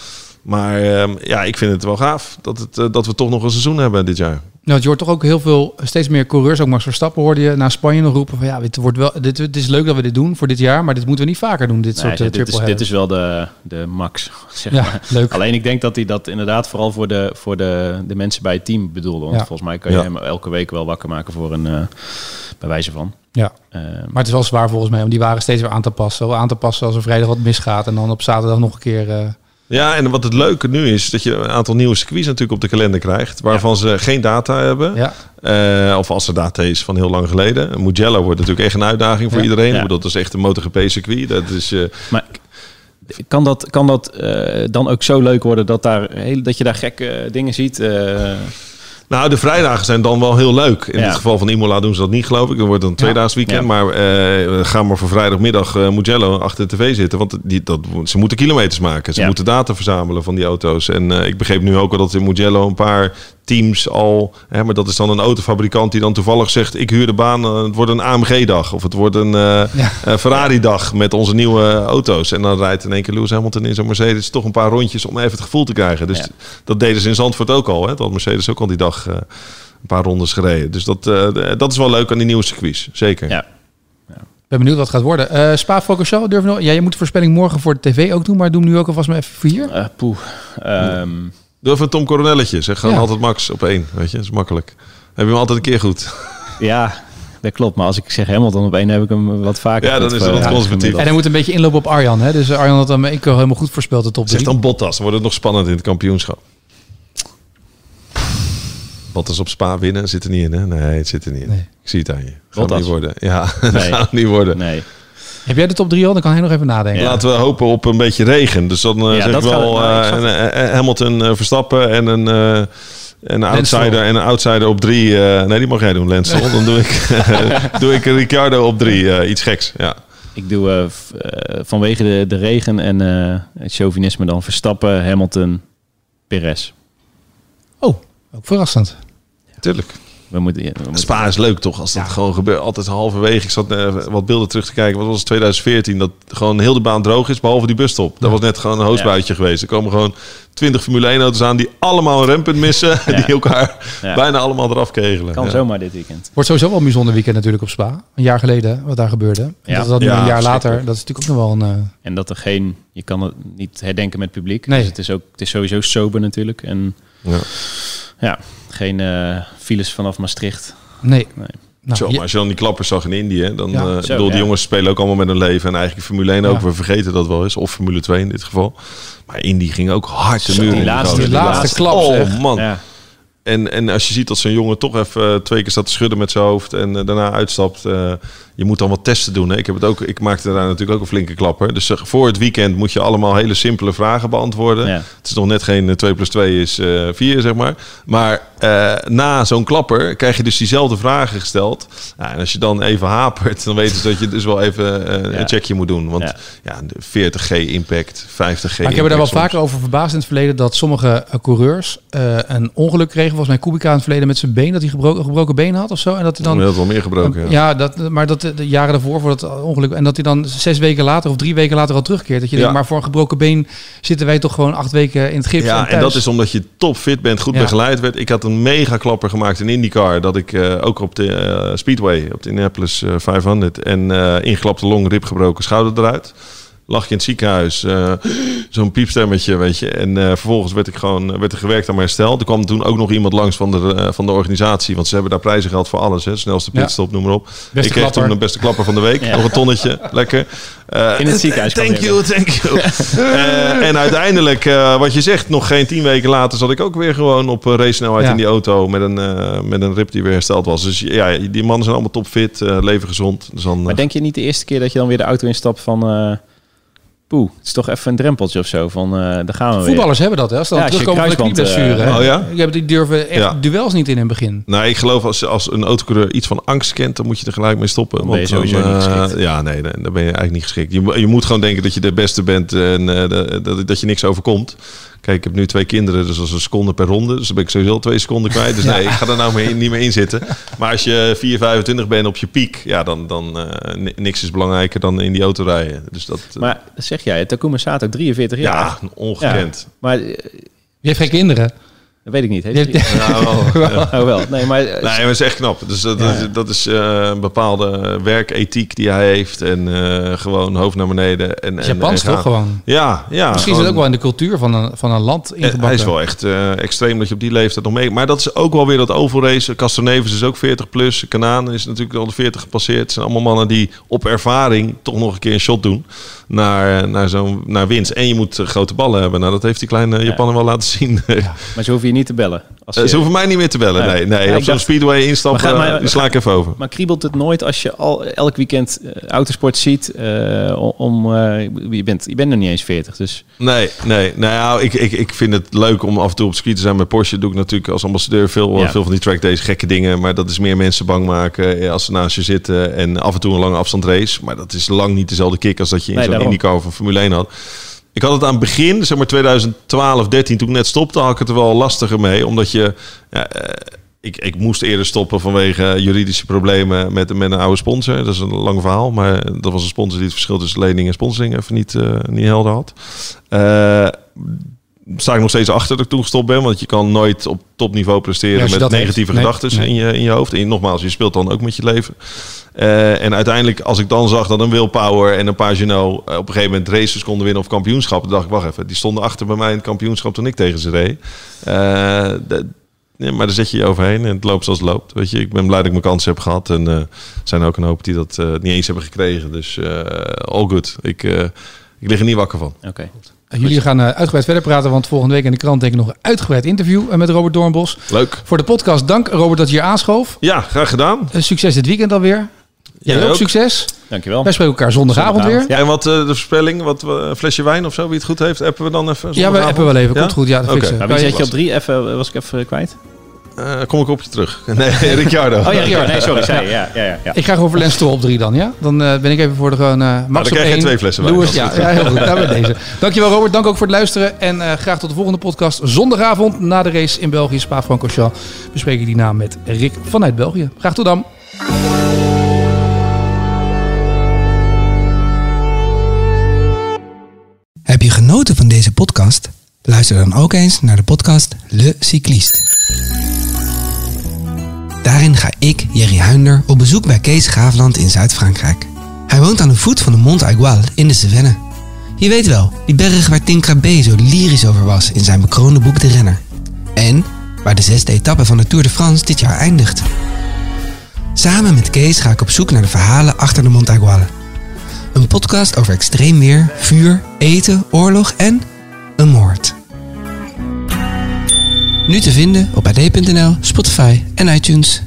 Maar ehm, ja, ik vind het wel gaaf dat, het, eh, dat we toch nog een seizoen hebben dit jaar.
Nou, je hoort toch ook heel veel, steeds meer coureurs, ook Max Verstappen hoorde je naar Spanje nog roepen van ja, dit wordt wel, dit, het is leuk dat we dit doen voor dit jaar, maar dit moeten we niet vaker doen, dit
Nee,
soort eh,
dit,
triple
is, dit is wel de, de max, zeg
Ja,
maar.
leuk.
Alleen ik denk dat hij dat inderdaad vooral voor de, voor de, de mensen bij het team bedoelde. Want
Ja.
volgens mij kan je
Ja.
hem elke week wel wakker maken voor een, eh bij wijze van.
Ja,
Eh,
maar het is wel zwaar volgens mij om die waren steeds weer aan te passen. Aan te passen als er vrijdag wat misgaat en dan op zaterdag nog een keer. eh,
Ja, en wat het leuke nu is, dat je een aantal nieuwe circuits natuurlijk op de kalender krijgt, waarvan ze geen data hebben.
ja.
Eh, of als er data is van heel lang geleden. Mugello wordt natuurlijk echt een uitdaging voor
Ja.
iedereen.
Ja.
Dat is echt een MotoGP-circuit. Dat is, eh,
maar kan dat, kan dat eh, dan ook zo leuk worden dat, daar, heel, dat je daar gekke dingen ziet?
Nou, de vrijdagen zijn dan wel heel leuk. In
Ja.
het geval van Imola doen ze dat niet, geloof ik. Dan wordt het een tweedaags weekend.
Ja.
Maar eh ga maar voor vrijdagmiddag eh Mugello achter de tv zitten. Want die, dat, ze moeten kilometers maken. Ze
Ja.
moeten data verzamelen van die auto's. En eh, ik begreep nu ook wel dat in Mugello een paar teams al... Hè, maar dat is dan een autofabrikant die dan toevallig zegt... ik huur de baan, eh, het wordt een AMG-dag. Of het wordt een eh, eh, Ferrari-dag met onze nieuwe auto's. En dan rijdt in één keer Lewis Hamilton in zo'n Mercedes... toch een paar rondjes om even het gevoel te krijgen. Dus
Ja.
dat deden ze in Zandvoort ook al. Hè? Dat had Mercedes ook al die dag eh, een paar rondes gereden. Dus dat, eh, dat is wel leuk aan die nieuwe circuits. Zeker.
ja.
ben benieuwd wat het gaat worden. Eh Spa Francorchamps, durf je nog? Ja, je moet de voorspelling morgen voor de tv ook doen, maar doe hem nu ook alvast maar even voor hier.
Eh, poeh. Ehm,
Doe even een Tom Coronelletje. Zeg gewoon
Ja.
altijd Max op één. Weet je, dat is makkelijk. Heb je hem altijd een keer goed.
ja, dat klopt. Maar als ik zeg Hamilton op één, heb ik hem wat vaker.
Ja, dan is het
eh,
wat conservatief.
En hij moet een beetje inlopen op Arjan. Hè? Dus Arjan had hem ik helemaal goed voorspeld de top
Zeg
3.
dan Bottas. Dan wordt het nog spannend in het kampioenschap. Bottas op Spa winnen zit er niet in, hè? Nee, het zit er niet in.
Nee.
Ik zie het aan je. Gaat
Bottas?
niet worden. Ja,
Nee.
dat gaat niet worden.
Nee.
Heb jij de top 3 al? Dan kan hij nog even nadenken.
Ja.
Laten we hopen op een beetje regen. Dus dan eh,
Ja,
zeg ik wel
nou,
eh, een, eh, Hamilton Verstappen en een, eh, een outsider en een outsider op drie. eh, nee, die mag jij doen, Stroll. Dan doe ik, doe ik Ricciardo op drie. eh, iets geks. Ja.
Ik doe vanwege de, de regen en eh, het chauvinisme dan Verstappen, Hamilton, Perez.
Oh, ook verrassend.
Tuurlijk.
We moeten, ja, we moeten-
Spa is leuk toch, als dat gewoon gebeurt. Altijd halverwege. Ik zat eh, wat beelden terug te kijken. Wat was het 2014? Dat gewoon heel de baan droog is, behalve die busstop. Dat was net gewoon een hoosbuitje geweest. Er komen gewoon 20 Formule 1 auto's aan die allemaal een rempunt missen.
Ja.
Die elkaar
Ja.
bijna allemaal eraf kegelen.
kan
Ja.
zomaar dit weekend.
Wordt sowieso wel een bijzonder weekend natuurlijk op Spa. Een jaar geleden, wat daar gebeurde. En
Ja.
Dat dat nu
Ja,
een jaar later, dat is natuurlijk ook nog wel een... eh,
En dat er geen, je kan het niet herdenken met publiek.
Nee.
Dus het is ook, het is sowieso sober natuurlijk. En
Ja.
Ja, geen eh, files vanaf Maastricht.
nee.
Nee.
Nou,
Zo, maar als je dan die klappers zag in Indië, dan
Ja.
eh,
Zo,
bedoel, die
ja.
jongens spelen ook allemaal met hun leven en eigenlijk Formule 1 ook. We vergeten dat wel eens, of Formule 2 in dit geval. Maar Indy ging ook hard de muur
die
in.
laatste-
die laatste klap,
Oh
zeg.
man,
Ja,
En, en als je ziet dat zo'n jongen toch even eh, twee keer staat te schudden met zijn hoofd en daarna uitstapt, eh, je moet dan wat testen doen. Hè? Ik, heb het ook, ik maakte daar natuurlijk ook een flinke klapper. Dus eh, voor het weekend moet je allemaal hele simpele vragen beantwoorden.
Ja.
Het is nog net geen eh, 2 plus 2 is eh 4, zeg maar. Maar eh, na zo'n klapper krijg je dus diezelfde vragen gesteld. Ja, en als je dan even hapert, dan weten ze dat je dus wel even eh,
Ja.
een checkje moet doen. Want
Ja.
ja, de 40G impact, 50G
Maar ik heb er daar wel
soms.
vaker over verbaasd in het verleden dat sommige eh, coureurs eh, een ongeluk kregen. Volgens mij Kubica in het verleden met zijn been, dat hij gebroken, gebroken been had of zo. En dat hij
Dan had wel meer gebroken. ja.
Ja, dat, maar dat de jaren daarvoor voor dat ongeluk. En dat hij dan zes weken later of drie weken later al terugkeert. Dat je
Ja.
denkt, maar voor een gebroken been zitten wij toch gewoon acht weken in het gips.
Ja, en dat is omdat je topfit bent, goed
Ja.
begeleid werd. Ik had een mega klapper gemaakt in IndyCar. Dat ik eh, ook op de eh, Speedway, op de Indianapolis eh, 500... en eh ingelapte long, rib gebroken, schouder eruit. Lag je in het ziekenhuis, eh, zo'n piepstemmetje, weet je. En eh, vervolgens werd, ik gewoon, werd er gewerkt aan mijn herstel. Er kwam toen ook nog iemand langs van de, eh, van de organisatie. Want ze hebben daar prijzen gehad voor alles. Hè. Snelste
Ja.
pitstop, noem maar op.
Beste
ik kreeg
klapper.
toen de beste klapper van de week.
Ja.
Nog een tonnetje, lekker.
In het ziekenhuis
Thank you, thank you. En uiteindelijk, wat je zegt, nog geen tien weken later zat ik ook weer gewoon op race snelheid
Ja.
in die auto met een, met een rib die weer hersteld was. Dus ja, die mannen zijn allemaal topfit, leven gezond. Dus dan,
Maar denk je niet de eerste keer dat je dan weer de auto instapt van... eh poeh, het is toch even een drempeltje of zo van... eh daar gaan we weer.
Voetballers hebben dat, hè? Als ze dan
Ja,
terugkomen van de knieblessure. hè.
oh ja?
Ik heb die durven echt
Ja.
duels niet in in het begin.
Nou, ik geloof als, als een autocoureur iets van angst kent, dan moet je er gelijk mee stoppen.
Dan ben je
Want eh,
geschikt.
Ja, nee, nee, dan ben je eigenlijk niet geschikt. Je, je moet gewoon denken dat je de beste bent en eh, dat, dat je niks overkomt. Kijk, ik heb nu twee kinderen, dus als een seconde per ronde. Dus dan ben ik sowieso twee seconden kwijt. Dus nee, ik ga er nou mee, niet meer in zitten. Maar als je 4, 25 bent op je piek, ja, dan, dan eh, ni- niks is belangrijker dan in die auto rijden. Dus dat, eh,
Maar dat zeg jij, Takuma Sato, 43 jaar.
ja, ongekend.
Maar
Je heeft geen kinderen.
Dat weet ik niet. Heeft
wel, ja.
Oh wel. Nee, maar... eh,
Nee, maar het is echt knap. Dus dat,
Ja.
dat is, dat is eh, een bepaalde werkethiek die hij heeft. En eh, gewoon hoofd naar beneden. En,
is
en,
Japans
en
toch gewoon?
Ja, ja.
Misschien is het ook wel in de cultuur van een, van een land
Eh,
ingebakken.
Hij is wel echt eh, extreem dat je op die leeftijd nog mee... Maar dat is ook wel weer dat ovalrace. Castroneves is ook 40 plus. Kanaan is natuurlijk al de 40 gepasseerd. Het zijn allemaal mannen die op ervaring toch nog een keer een shot doen. Naar, naar, zo'n, naar winst. En je moet eh, grote ballen hebben. Nou, dat heeft die kleine Japaner wel laten zien.
Maar ze hoeven je niet te bellen. Als
Eh,
je-
Ze hoeven mij niet meer te bellen.
Nee.
Nee, nee.
Ja,
op zo'n speedway instappen,
Maar ga- maar-
eh, sla ik even over.
Maar kriebelt het nooit als je al elk weekend autosport ziet? om, je, bent, je bent nog niet eens 40, dus...
Nee, nee. Nou ja, ik, ik, ik vind het leuk om af en toe op circuit te zijn. Met Porsche doe ik natuurlijk als ambassadeur veel,
Ja.
veel van die track days, gekke dingen. Maar dat is meer mensen bang maken als ze naast je zitten. En af en toe een lange afstand race. Maar dat is lang niet dezelfde kick als dat je in
Nee,
zo'n of een Formule 1 had. Ik had het aan het begin, zeg maar 2012, 13, toen ik net stopte, had ik het er wel lastiger mee. Omdat je... Ja, eh, ik, ik moest eerder stoppen vanwege juridische problemen met, met een oude sponsor. Dat is een lang verhaal, maar dat was een sponsor die het verschil tussen lening en sponsoring even niet, eh, niet helder had. Eh, sta ik nog steeds achter dat ik toen gestopt ben. Want je kan nooit op topniveau presteren
Ja,
met negatieve.
Nee,
gedachten
nee.
in, je, in je hoofd. En nogmaals, je speelt dan ook met je leven. Eh, en uiteindelijk, als ik dan zag dat een Willpower en een Pagino eh, op een gegeven moment races konden winnen of kampioenschap, dan dacht ik, wacht even, die stonden achter bij mij in het kampioenschap toen ik tegen ze reed. Eh, de- ja, maar daar zet je je overheen en het loopt zoals het loopt. Weet je, ik ben blij dat ik mijn kansen heb gehad. En er zijn ook een hoop die dat niet eens hebben gekregen. Dus all good. Ik, ik lig er niet wakker van.
Oké.
Uh, Jullie gaan eh, uitgebreid verder praten, want volgende week in de krant denk ik nog een uitgebreid interview eh, met Robert Doornbos.
Leuk.
Voor de podcast, dank Robert dat je hier aanschoof.
Ja, graag gedaan.
Uh, succes dit weekend alweer. Jij
Jij
ook
ook.
succes.
Dankjewel.
Wij spreken elkaar zondagavond,
Zondagavond,
weer.
Ja, en wat eh, de voorspelling, wat een flesje wijn of zo, wie het goed heeft, appen we dan even.
Ja, we appen wel even.
Ja?
Komt goed. Ja, dat
Oké.
fixen.
Maar
Kan
wie
je-
zet je op drie? Even, was ik even kwijt?
Eh, kom ik op je terug. Nee, Ricciardo.
Oh ja, nee, sorry. Zei, ja, ja, ja, ja.
Ik ga gewoon voor Lens Stroll op drie dan, ja? Dan eh, ben ik even voor de gewoon eh Max
dan
op
krijg je
één.
twee flessen wijn.
Lewis, ja, heel goed. Nou, bij deze. Dankjewel Robert, dank ook voor het luisteren. En eh, graag tot de volgende podcast. Zondagavond na de race in België, Spa-Francorchamps, bespreek ik die naam met Rick vanuit België. Graag tot dan.
Heb je genoten van deze podcast? Luister dan ook eens naar de podcast Le Cycliste. Daarin ga ik, Jerry Huinder, op bezoek bij Kees Graafland in Zuid-Frankrijk. Hij woont aan de voet van de Mont Aigual in de Cevennes. Je weet wel, die berg waar Tim Krabbe zo lyrisch over was in zijn bekroonde boek De Renner. En waar de zesde etappe van de Tour de France dit jaar eindigt. Samen met Kees ga ik op zoek naar de verhalen achter de Mont Aigual. Een podcast over extreem weer, vuur, eten, oorlog en een moord. Nu te vinden op ad.nl, Spotify en iTunes.